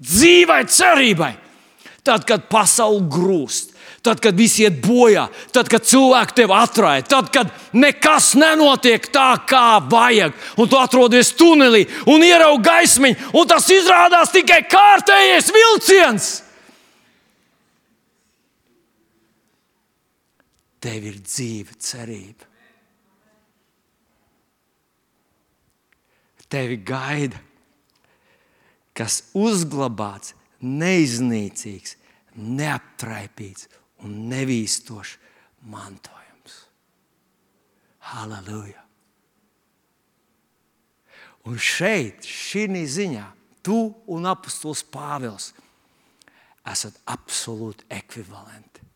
Speaker 1: Dzīvai cerībai, tad, kad pasaule grūst, tad, kad viss iet bojā, tad, kad cilvēki tevi atraida, tad, kad nekas nenotiek tā, kā vajag, un tu atrodies tunelī un ieraugi gaismiņu, un tas izrādās tikai kārtējais vilciens. Tev ir dzīve, cerība. Tevi gaida, kas uzglabāts, neiznīcīgs, neaptraipīts un nevīstošs mantojums. Halleluja! Un šeit, šī ziņā, tu un apustulis Pāvils esat absolūti ekvivalenti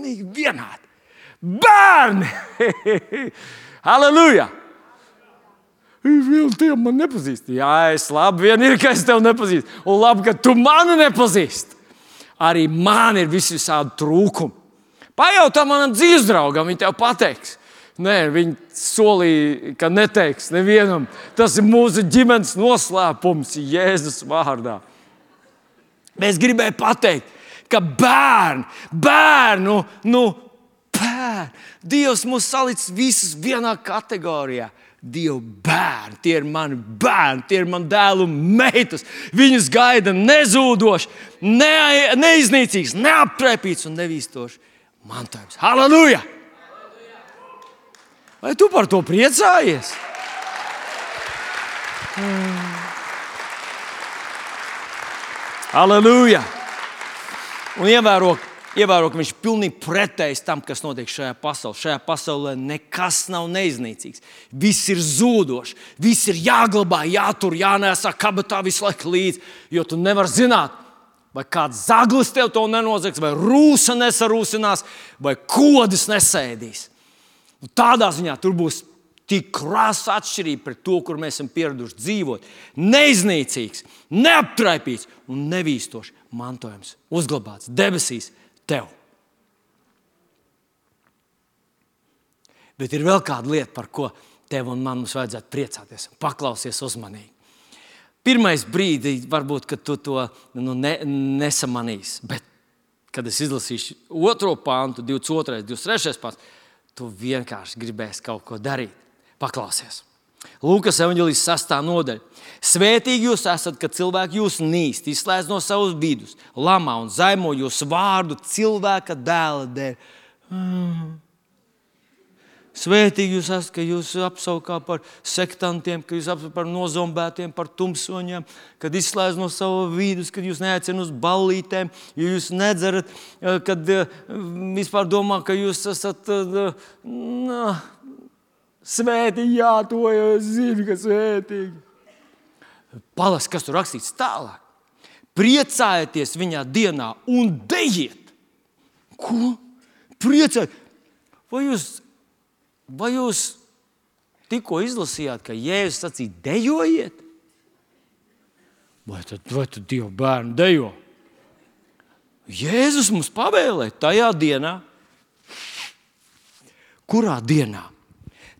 Speaker 1: pilnīgi vienādi. Bērni! Halleluja! Vēl tie man nepazīst. Jā, es labi vien ir, ka es tevi nepazīstu. Un labi, ka tu mani nepazīsti. Arī man ir visi visādi trūkumi. Pajautā manam dzīves draugam, viņš tev pateiks. Nē, viņi solīja, ka neteiks nevienam. Tas ir mūsu ģimenes noslēpums Jēzus vārdā. Mēs gribējām pateikt, ka bērni, bērnu, nu, bērni. Dievs mūs salicis visus vienā kategorijā. Dieva bērni, tie ir mani bērni, tie ir mani dēli un meitas. Viņus gaida nezūdošs, ne, neiznīcīgs, neaptrepīts un nevīstošs mantojums. Halleluja! Vai tu par to priecājies? Halleluja! Un ievēro, ievēro, ka viņš ir pilnīgi pretējs tam, kas notiek šajā pasaulē. Šajā pasaulē nekas nav neiznīcīgs. Viss ir zūdošs, viss ir jāglabā, jātur, jānēsā kabatā visu laiku līdzi. Jo tu nevari zināt, vai kāds zaglis tev to nenozags, vai rūsa nesarūsinās, vai kodis nesēdīs. Un tādā ziņā tur būs tik krāsa atšķirība pret to, kur mēs esam pieraduši dzīvot. Neiznīcīgs, neaptraipīts un nevīstošs mantojums, uzglabāts debesīs tev. Bet ir vēl kāda lieta, par ko tev un man mums vajadzētu priecāties. Paklausies uzmanīgi. Pirmais brīdis, varbūt, kad tu to nu, ne, nesamanīsi, bet, kad es izlasīšu otro pāntu, 22, 23 pāns, tu vienkārši gribēsi kaut ko darīt. Paklausies! Lūkas evanģēlijas sastā nodaļa. Svētīgi jūs esat, kad cilvēki jūs nīst, izslēdz no savas vidus, lamā un zaimo jūsu vārdu cilvēka dēla dēļ. Mm. Svētīgi jūs esat, ka jūs apsaukā par sektantiem, ka jūs apsaukā par nozombētiem, par tumsoņiem, kad izslēdz no savas vidus, kad jūs neaicināt uz ballītēm, jo jūs nedzerat, eh, kad eh, vispār domā, ka jūs esat. Uh, Svētīgi, jā, to jau zinu, ka svētīgi. Palas, kas tur rakstīts tālāk. priecājieties viņā dienā un dejiet. Ko? Priecājieties! Vai jūs, vai jūs tikko izlasījāt, ka Jēzus sacīja, dejojiet? Vai tad, vai tad Dieva bērni dejo? Jēzus mums pavēlēja tajā dienā, kurā dienā?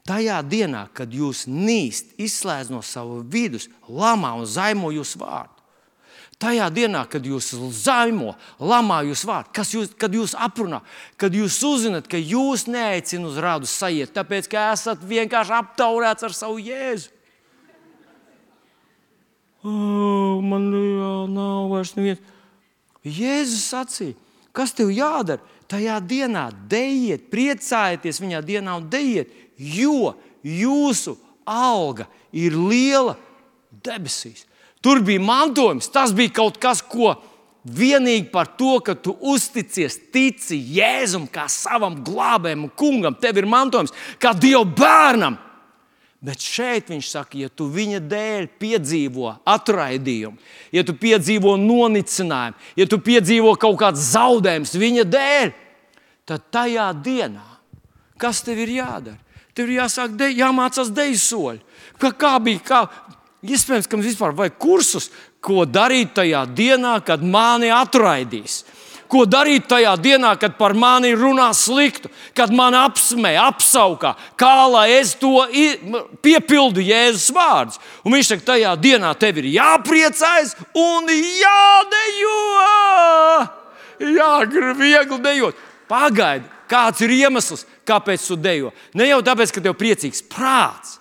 Speaker 1: Tajā dienā, kad jūs nīst, izslēdz no sava vidus, lamā un zaimo jūsu vārdu. Tajā dienā, kad jūs zaimo, lamā jūs vārdu, kas jūs, kad jūs aprunā, kad jūs uzzināt, ka jūs neaicināt uz rādu sajiet, tāpēc ka esat vienkārši aptaurēts ar savu jēzu. Oh, man jā, nav vairs neviens. Jēzus sacīja, kas tev jādara? Tajā dienā dejiet, priecājieties viņā dienā un dejiet, jo jūsu alga ir liela debesīs. Tur bija mantojums, tas bija kaut kas, ko vienīgi par to, ka tu uzticies, tici Jēzum kā savam glābējam un kungam. Tev ir mantojums kā Dieva bērnam. Bet šeit viņš saka, ja tu viņa dēļ piedzīvo atraidījumu, ja tu piedzīvo nonicinājumu, ja tu piedzīvo kaut kādas zaudējumus viņa dēļ, tad tajā dienā, kas tev ir jādara? Tev ir jāsāk de, jāmācās deju soļi. Kā, kā bija, kā, iespējams, ka mums vispār vajag kursus, ko darīt tajā dienā, kad mani atraidīs ko darīt tajā dienā, kad par mani runā sliktu, kad man apsmē, apsaukā, kā lai es to piepildu Jēzus vārdus. Un viņš saka, tajā dienā tev ir jāpriecājas un jādejo. Jā, viegli dejot. Pagaidi, kāds ir iemesls, kāpēc tu dejo? Ne jau tāpēc, ka tev ir priecīgs prāts,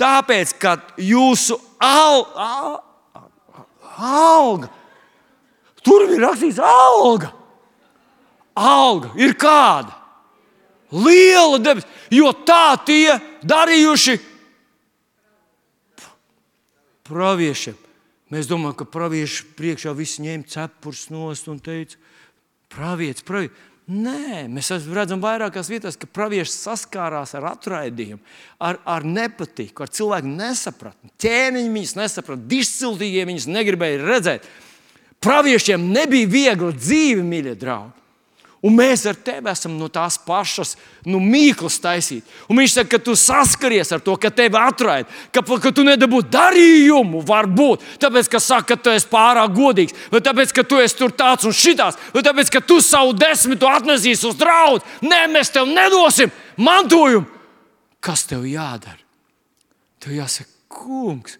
Speaker 1: tāpēc, ka jūsu al, al, alga Tur ir rakstīts, alga. Alga ir kāda? Liela debesis, jo tā tie darījuši praviešiem. Mēs domājam, ka pravieši priekšā visi ņēma cepures nost un teica, pravietis, pravietis. Nē, mēs redzam vairākās vietās, ka pravieši saskārās ar atraidījumu, ar, ar nepatiku, ar cilvēku nesapratni. Ķēniņi viņus nesaprata, dišciltīgie viņus negribēja redzēt. Praviešiem nebija viegla dzīve, mīļie draugi. Un mēs ar tevi esam no tās pašas nu, mīklas taisīt. Un viņš saka, ka tu saskaries ar to, ka tevi atraida, ka, ka tu nedabūji darījumu, varbūt tāpēc, ka saka, ka tu esi pārāk godīgs, vai tāpēc, ka tu esi tur tāds un šitāds, vai tāpēc, ka tu savu desmitu atnesīsi uz draugu. Nē, mēs tev nedosim mantojumu. Kas tev jādara? Tev jāsaka, kungs,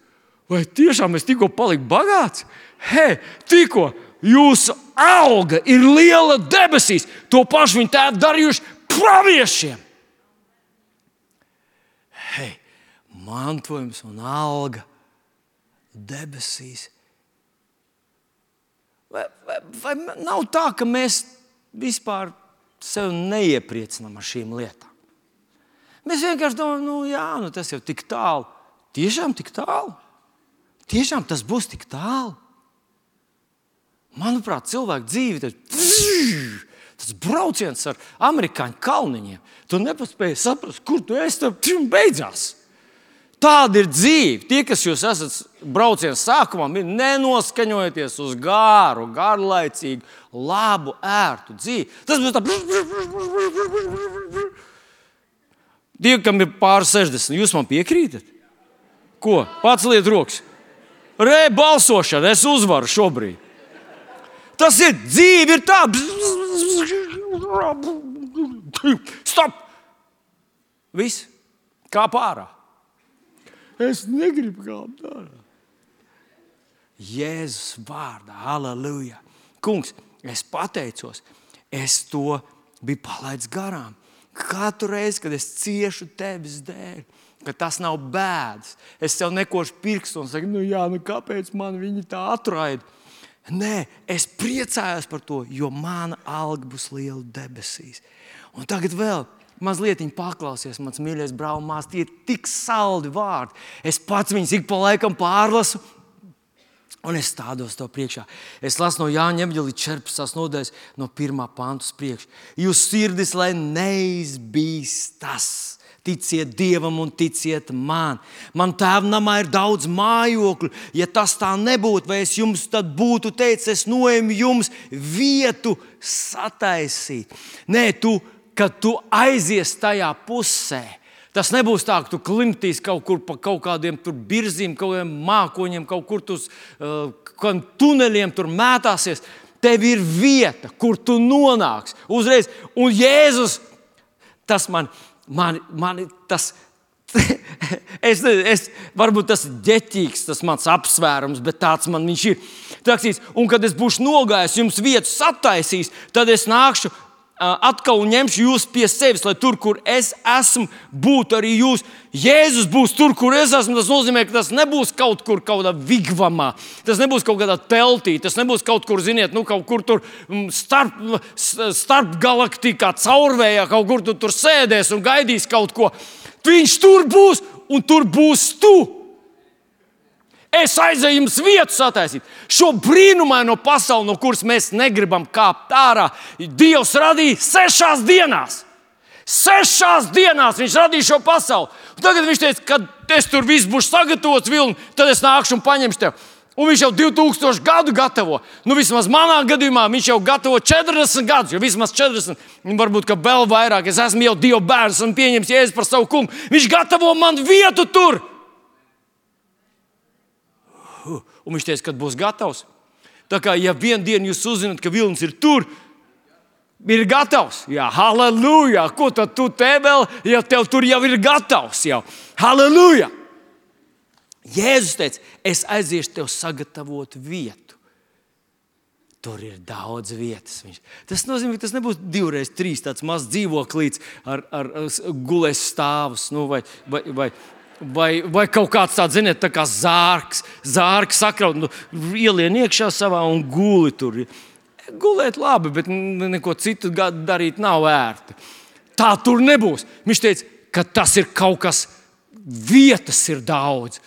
Speaker 1: vai tiešām es tikko paliku bagāts? Hei, tikko jūsu alga ir liela debesīs, to pašu viņi tēvi darījuši praviešiem. Hei, mantojums un alga debesīs. Vai, vai, vai nav tā, ka mēs vispār sevi neiepriecinām ar šīm lietām? Mēs vienkārši domājam, nu, jā, nu, tas jau tik tālu. Tiešām tik tālu. Tiešām tas būs tik tālu. Manuprāt, cilvēka dzīve ir tas brauciens ar amerikāņu kalniņiem. Tu nepaspēji saprast, kur tu esi, tad beidzās. Tāda ir dzīve. Tie, kas jūs esat brauciena sākumā, ir nenoskaņojoties uz gāru, garlaicīgu, labu, ērtu dzīvi. Tas būs tāds. Tie, kam ir pāri 60, jūs man piekrītat? Ko? Pats liet rokas. Re, balsošana, es uzvaru šobrīd. Tas ir dzīve, ir tā. Stop! Viss kā pārā. Es negribu kāpt ārā. Jēzus vārdā, aleluja. Kungs, es pateicos, es to biju palaidis garām. Katru reizi, kad es ciešu tevis dēļ, ka tas nav bēdas, es sev nekošu pirkstu un saku, nu jā, nu kāpēc man viņi tā atraida? Nē, es priecājos par to, jo mana alga būs liela debesīs. Un tagad vēl mazliet paklausies, mans mīļais brālis, tie ir tik saldi vārdi. Es pats viņus ik pa laikam pārlasu. Un es stādos to priekšā. Es lasu no Jāņa Evanģelī 14. nodaļas, no 1. pānta priekšā. Jūs sirdis, lai neizbīstas. Ticiet Dievam un ticiet man. Man tēvam namā ir daudz mājokļu. Ja tas tā nebūtu, vai es jums tad būtu teicis, es noēmu jums vietu sataisīt. Nē, tu, kad tu aizies tajā pusē, tas nebūs tā, ka tu klimtīs kaut kur pa kaut kādiem birziem, kaut kādiem mākoņiem, kaut kur uz uh, tuneļiem tur mētāsies. Tev ir vieta, kur tu nonāksi uzreiz. Un Jēzus, tas man ir man, man tas. es, es, varbūt tas ir ģeķīgs, tas mans apsvērums, bet tāds man viņš ir. Taksīs, un kad es būšu nogājis, jums vietu sataisīs, tad es nākšu atkal ņemšu jūs pie sevis, lai tur, kur es esmu, būtu arī jūs. Jēzus būs tur, kur es esmu. Tas nozīmē, ka tas nebūs kaut kur kādā vigvamā, tas nebūs kaut kādā teltī, tas nebūs kaut kur, ziniet, nu, kaut kur tur mm, starp, starp galaktikā, caurvējā, kaut kur tu tur sēdēs un gaidīs kaut ko. Viņš tur būs un tur būs tu. Es aizēju jums vietu sataisīt. Šo brīnumaino pasauli, no kuras mēs negribam kāpt ārā, Dievs radīja sešās dienās. Sešās dienās viņš radīja šo pasauli. Un tagad viņš teica, kad es tur viss būšu sagatavots, vilni, tad es nākšu un paņemšu tevi. Un viņš jau 2000 gadu gatavo. Nu, vismaz manā gadījumā viņš jau gatavo 40 gadus, jau vismaz 40, varbūt vēl vairāk. Es esmu jau Dieva bērns un pieņems jēzu par savu kungu. Viņš gatavo man vietu tur. Un viņš teica, kad būs gatavs. Tā kā ja vienā dienā jūs uzzināt, ka vilnis ir tur, ir gatavs. Jā, halleluja! Ko tad tu te vēl, ja tev tur jau ir gatavs? Jau? Halleluja! Jēzus teica, es aiziešu tev sagatavot vietu. Tur ir daudz vietas. Viņš. Tas nozīmē, ka tas nebūs divreiz trīs tāds mazs dzīvoklīds ar, ar, ar gulēs stāvus nu, vai, vai, vai, Vai, vai kaut kāds tāds, ziniet, tā kā zārks, zārks sakraut, nu, ielien iekšā savā un guli tur. Gulēt labi, bet neko citu darīt nav vērti. Tā tur nebūs. Viņš teica, ka tas ir kaut kas, vietas ir daudz.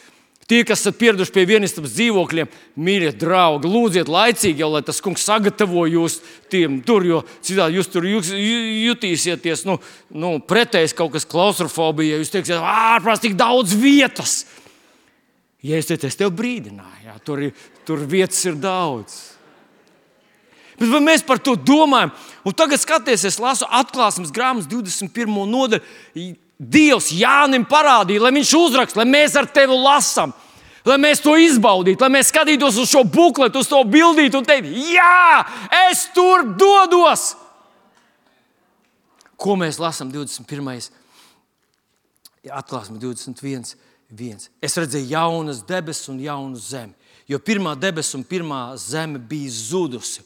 Speaker 1: Tie, kas esat pieraduši pie vienistabas dzīvokļiem, mīļie draugi, lūdziet laicīgi, jau, lai tas kungs sagatavo jūs tiem tur, jo citādi jūs tur jutīsieties nu, nu, pretējs kaut kas klaustrofobija. Jūs teiksiet, ārprāt, tik daudz vietas. Ja es teicu, es tev brīdināju, jā, tur, ir, tur vietas ir daudz. Bet vai mēs par to domājam? Un tagad skaties, es lasu atklāsmes grāmatas 21. nodaļu. Dievs Jānim parādīja, lai viņš uzraksta, lai mēs ar tevi lasām, lai mēs to izbaudītu, lai mēs skatītos uz šo bukletu, uz to bildītu un teiktu, jā, es tur dodos. Ko mēs lasām 21. atklāsme 21. 1. Es redzēju jaunas debesis un jaunu zemi, jo pirmā debesis un pirmā zeme bija zudusi,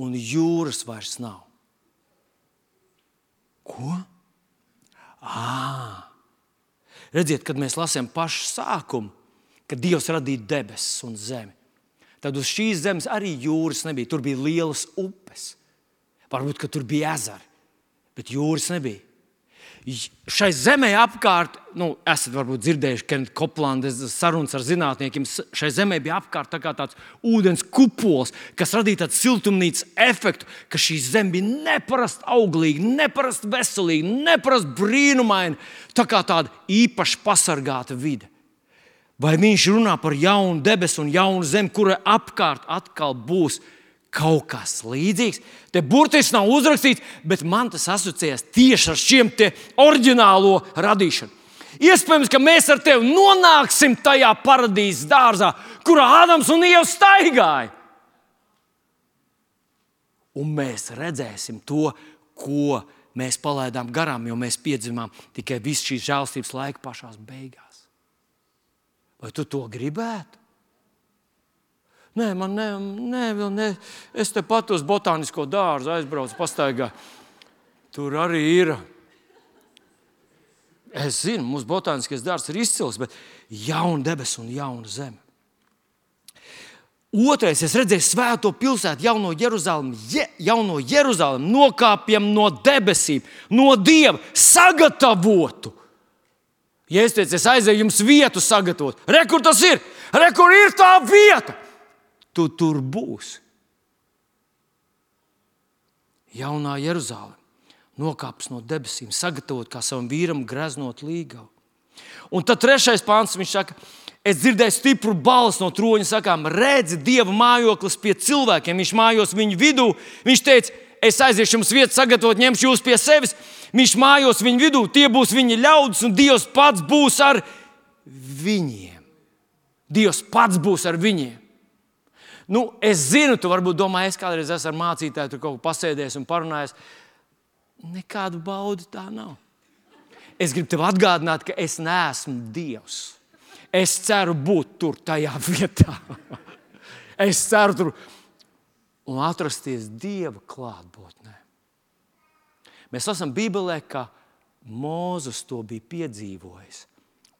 Speaker 1: un jūras vairs nav. Ko? À. Redziet, kad mēs lasām pašu sākumu, kad Dievs radīja debesis un zemi, tad uz šīs zemes arī jūras nebija. Tur bija lielas upes. Varbūt tur bija ezeri, bet jūras nebija šai zemē apkārt, nu, esat varbūt dzirdējuši, ka Koplandes sarunas ar zinātniekiem, šai zemē bija apkārt tā tāds ūdens kupols, kas radīja tādu siltumnīcas efektu, ka šī zeme bija neparasti auglīga, neparasti veselīga, neparasti brīnumaina, tā kā tāda īpaši pasargāta vide. Vai viņš runā par jaunu debesu un jaunu zemi, kurai apkārt atkal būs kaut kas līdzīgs. Te burtiski nav uzrakstīts, bet man tas asociējas tieši ar šiem oriģinālo radīšanu. Iespējams, ka mēs ar tevi nonāksim tajā paradīzes dārzā, kurā Ādams un Ieva staigāja. Un mēs redzēsim to, ko mēs palaidām garām, jo mēs piedzimām tikai visu šīs žēlstības laika pašā beigās. Vai tu to gribētu? Nē, man ne, ne, vēl ne. Es te pat uz botānisko dārzu aizbraucu, pastaigā. Tur arī ir. Es zinu, mūsu botāniskais dārzs ir izcils, bet jauna debesis un jauna zeme. Otrais, es redzēju svēto pilsētu, jauno Jeruzalemi, Je, jauno Jeruzalemi, nokāpjam no debesīm, no Dieva, sagatavotu. Ja es teicu, es aizēju jums vietu sagatavot, re, kur tas ir? Re, kur ir tā vieta? Tu tur būsi. Jaunā Jeruzaleme nokāpis no debesīm, sagatavot kā savam vīram greznot līgavu. Un tad trešais pāns viņš saka, es dzirdēju stipru balsi no troņa, sakām, redzi, Dieva mājoklis pie cilvēkiem, viņš mājos viņu vidū. Viņš teica, es aiziešu jums vietu, sagatavot, ņemšu jūs pie sevis. Viņš mājos viņu vidū, tie būs viņa ļaudis, un Dievs pats būs ar viņiem. Dievs pats būs ar viņiem. Nu, es zinu, tu varbūt domā, es kādreiz esmu ar mācītāju, tur kaut ko pasēdējis un parunājis. Nekādu baudu tā nav. Es gribu tev atgādināt, ka es neesmu Dievs. Es ceru būt tur, tajā vietā. es ceru tur un atrasties Dieva klātbūtnē. Mēs lasām Bībelē, ka Mozus to bija piedzīvojis.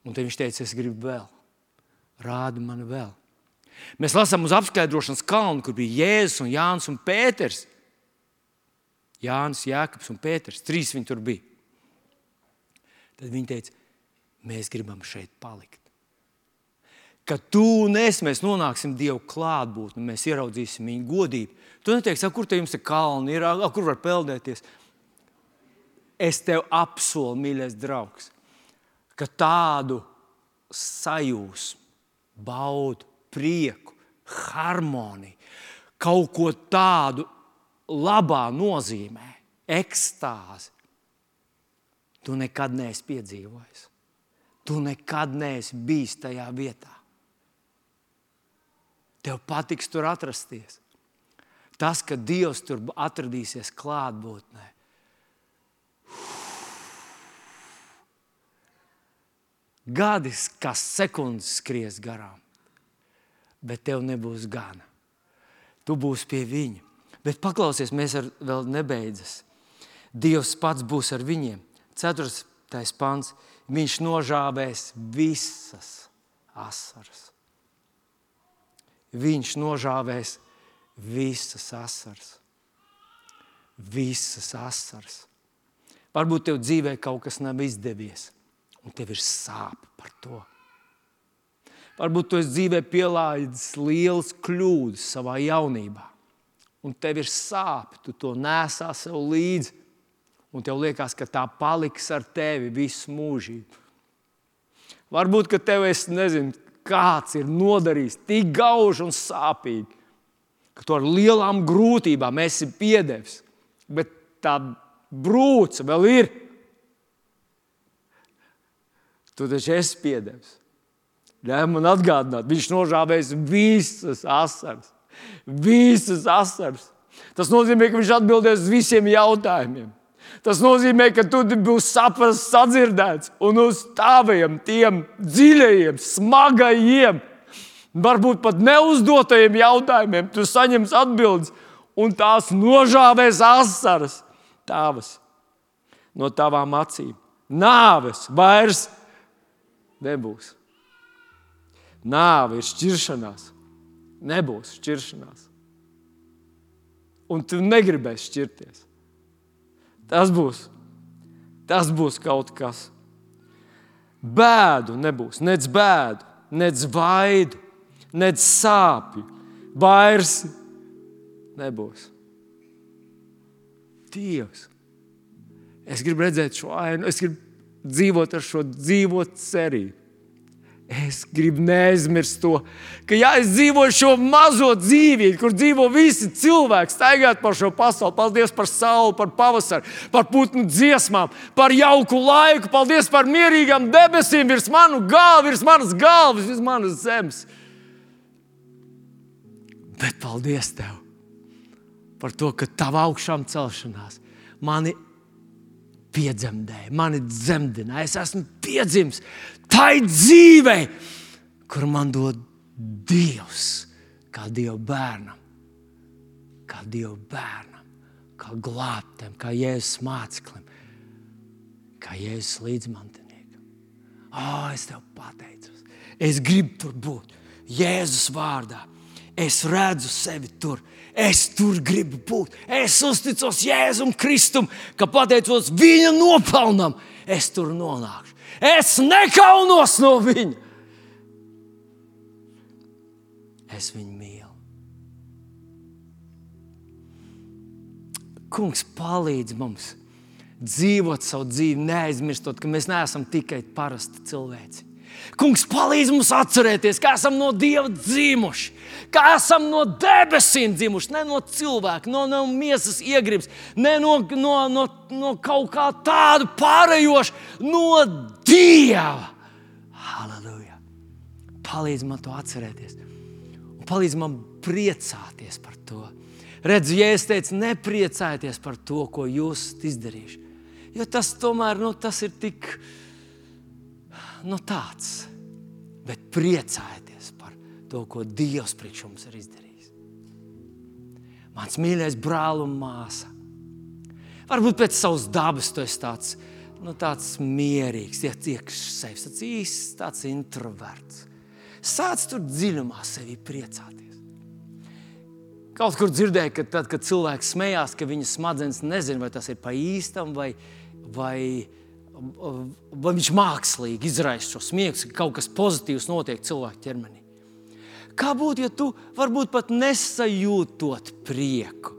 Speaker 1: Un viņš teica, es gribu vēl, rādi man vēl. Mēs lasām uz apskaidrošanas kalnu, kur bija Jēzus, un Jānis un Pēters. Jānis, Jēkabs un Pēters. Trīs viņi tur bija. Tad viņi teica, mēs gribam šeit palikt. Kad tu un es nonāksim Dieva klātbūtnē, mēs ieraudzīsim viņa godību. Tu neteiksi, kur te jums ir kalni, ir, kur var peldēties. Es tev apsolu, mīļais draugs, ka tādu sajūsmu, baudu, prieku, harmoniju, kaut ko tādu labā nozīmē, ekstāzi. Tu nekad neesi piedzīvojis. Tu nekad neesi bijis tajā vietā. Tev patiks tur atrasties. Tas, ka Dievs tur atradīsies klātbūtnē. Gadi, kas sekundes skries garām bet tev nebūs gana. Tu būsi pie viņa. Bet paklausies, mēs ar vēl nebeidzas. Dievs pats būs ar viņiem. Ceturtais pants. Viņš nožāvēs visas asaras. Viņš nožāvēs visas asaras. Visas asaras. Varbūt tev dzīvē kaut kas nav izdevies, un tev ir sāpes par to. Varbūt tu esi dzīvē pielaidis liels kļūdas savā jaunībā, un tev ir sāpes, tu to nesā sev līdzi, un tev liekas, ka tā paliks ar tevi visu mūžību. Varbūt, ka tev es nezinu, kāds ir nodarījis tik gauži un sāpīgi, ka tu ar lielām grūtībām esi piedevis, bet tā brūce vēl ir. Tu taču esi piedevis. Ļauj man atgādināt, viņš nožāvēs visas asaras. Visas asaras. Tas nozīmē, ka viņš atbildēs uz visiem jautājumiem. Tas nozīmē, ka tu būsi saprasts, sadzirdēts un uz taviem tiem dziļajiem, smagajiem, varbūt pat neuzdotajiem jautājumiem tu saņemsi atbildes, un tās nožāvēs asaras tavas no tavām acīm. Nāves vairs nebūs. Nāve ir šķiršanās. Nebūs šķiršanās. Un tu negribēsi šķirties. Tas būs, tas būs kaut kas. Bēdu nebūs, nec bēdu, nec vaidu, nec sāpju. Vairs nebūs. Dievs, es gribu redzēt šo ainu, es gribu dzīvot ar šo dzīvot cerību. Es gribu neaizmirst to, ka ja es dzīvoju šo mazo dzīvību, kur dzīvo visi cilvēki, staigāt par šo pasauli. Paldies par sauli, par pavasaru, par putnu dziesmām, par jauku laiku. Paldies par mierīgām debesīm virs manu galvu, virs manas galvas, virs manas zemes. Bet paldies Tev par to, ka Tava augšām celšanās mani piedzemdēja, mani dzemdināja. Es esmu piedzimis tai dzīvei, kur man dod Dievs, kā Dieva bērnam, kā Dieva bērnam, kā glābtam, kā Jēzus māceklim, kā Jēzus līdzmantiniekam. Oh, es tev pateicos, es gribu tur būt Jēzus vārdā. Es redzu sevi tur, es tur gribu būt. Es uzticos Jēzum Kristum, ka pateicos viņa nopelnam, es tur nonākšu. Es nekaunos no viņa. Es viņu mīlu. Kungs palīdz mums dzīvot savu dzīvi, neaizmirstot, ka mēs neesam tikai parasti cilvēci. Kungs palīdz mums atcerēties, ka esam no Dieva dzimuši, ka esam no debesīm dzimuši, ne no cilvēka, no, no miesas iegribas, ne no, no, no, no kaut kā tāda pārējoša, no Dieva. Halleluja! Palīdz man to atcerēties, un palīdz man priecāties par to. Redzu, ja es teicu, nepriecājieties par to, ko jūs izdarījuši. Jo tas tomēr nu, tas ir tik nu, tāds. Bet priecājieties par to, ko Dievs priekš jums ir izdarījis. Mans mīļais brāl un māsa. Varbūt pēc savas dabas tu esi tāds, nu, tāds mierīgs, iekšā sevis, tāds īsts, tāds introverts. Sāc tur dziļumā sevi priecāties. Kaut kur dzirdēju, ka tad, kad cilvēks smējās, ka viņa smadzenes nezina, vai tas ir pa īstam vai, vai, vai viņš mākslīgi izraisa šo smieklus, ka kaut kas pozitīvs notiek cilvēka ķermenī. Kā būtu, ja tu varbūt pat nesajūtot prieku?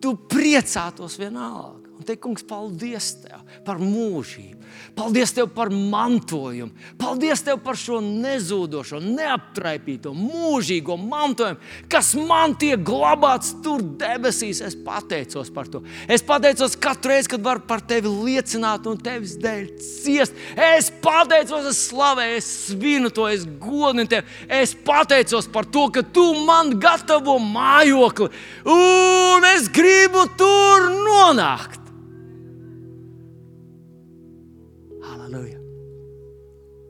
Speaker 1: Tu priecātos vienalga. Un te, kungs, paldies tev par mūžību. Paldies tev par mantojumu. Paldies tev par šo nezūdošo, neaptraipīto, mūžīgo mantojumu, kas man tiek glabāts tur debesīs. Es pateicos par to. Es pateicos katru reizi, kad varu par tevi liecināt un tevis dēļ ciest. Es pateicos, es slavēju, es svinu to, es godinu tevi. Es pateicos par to, ka tu man gatavo mājokli, un es gribu tur nonākt.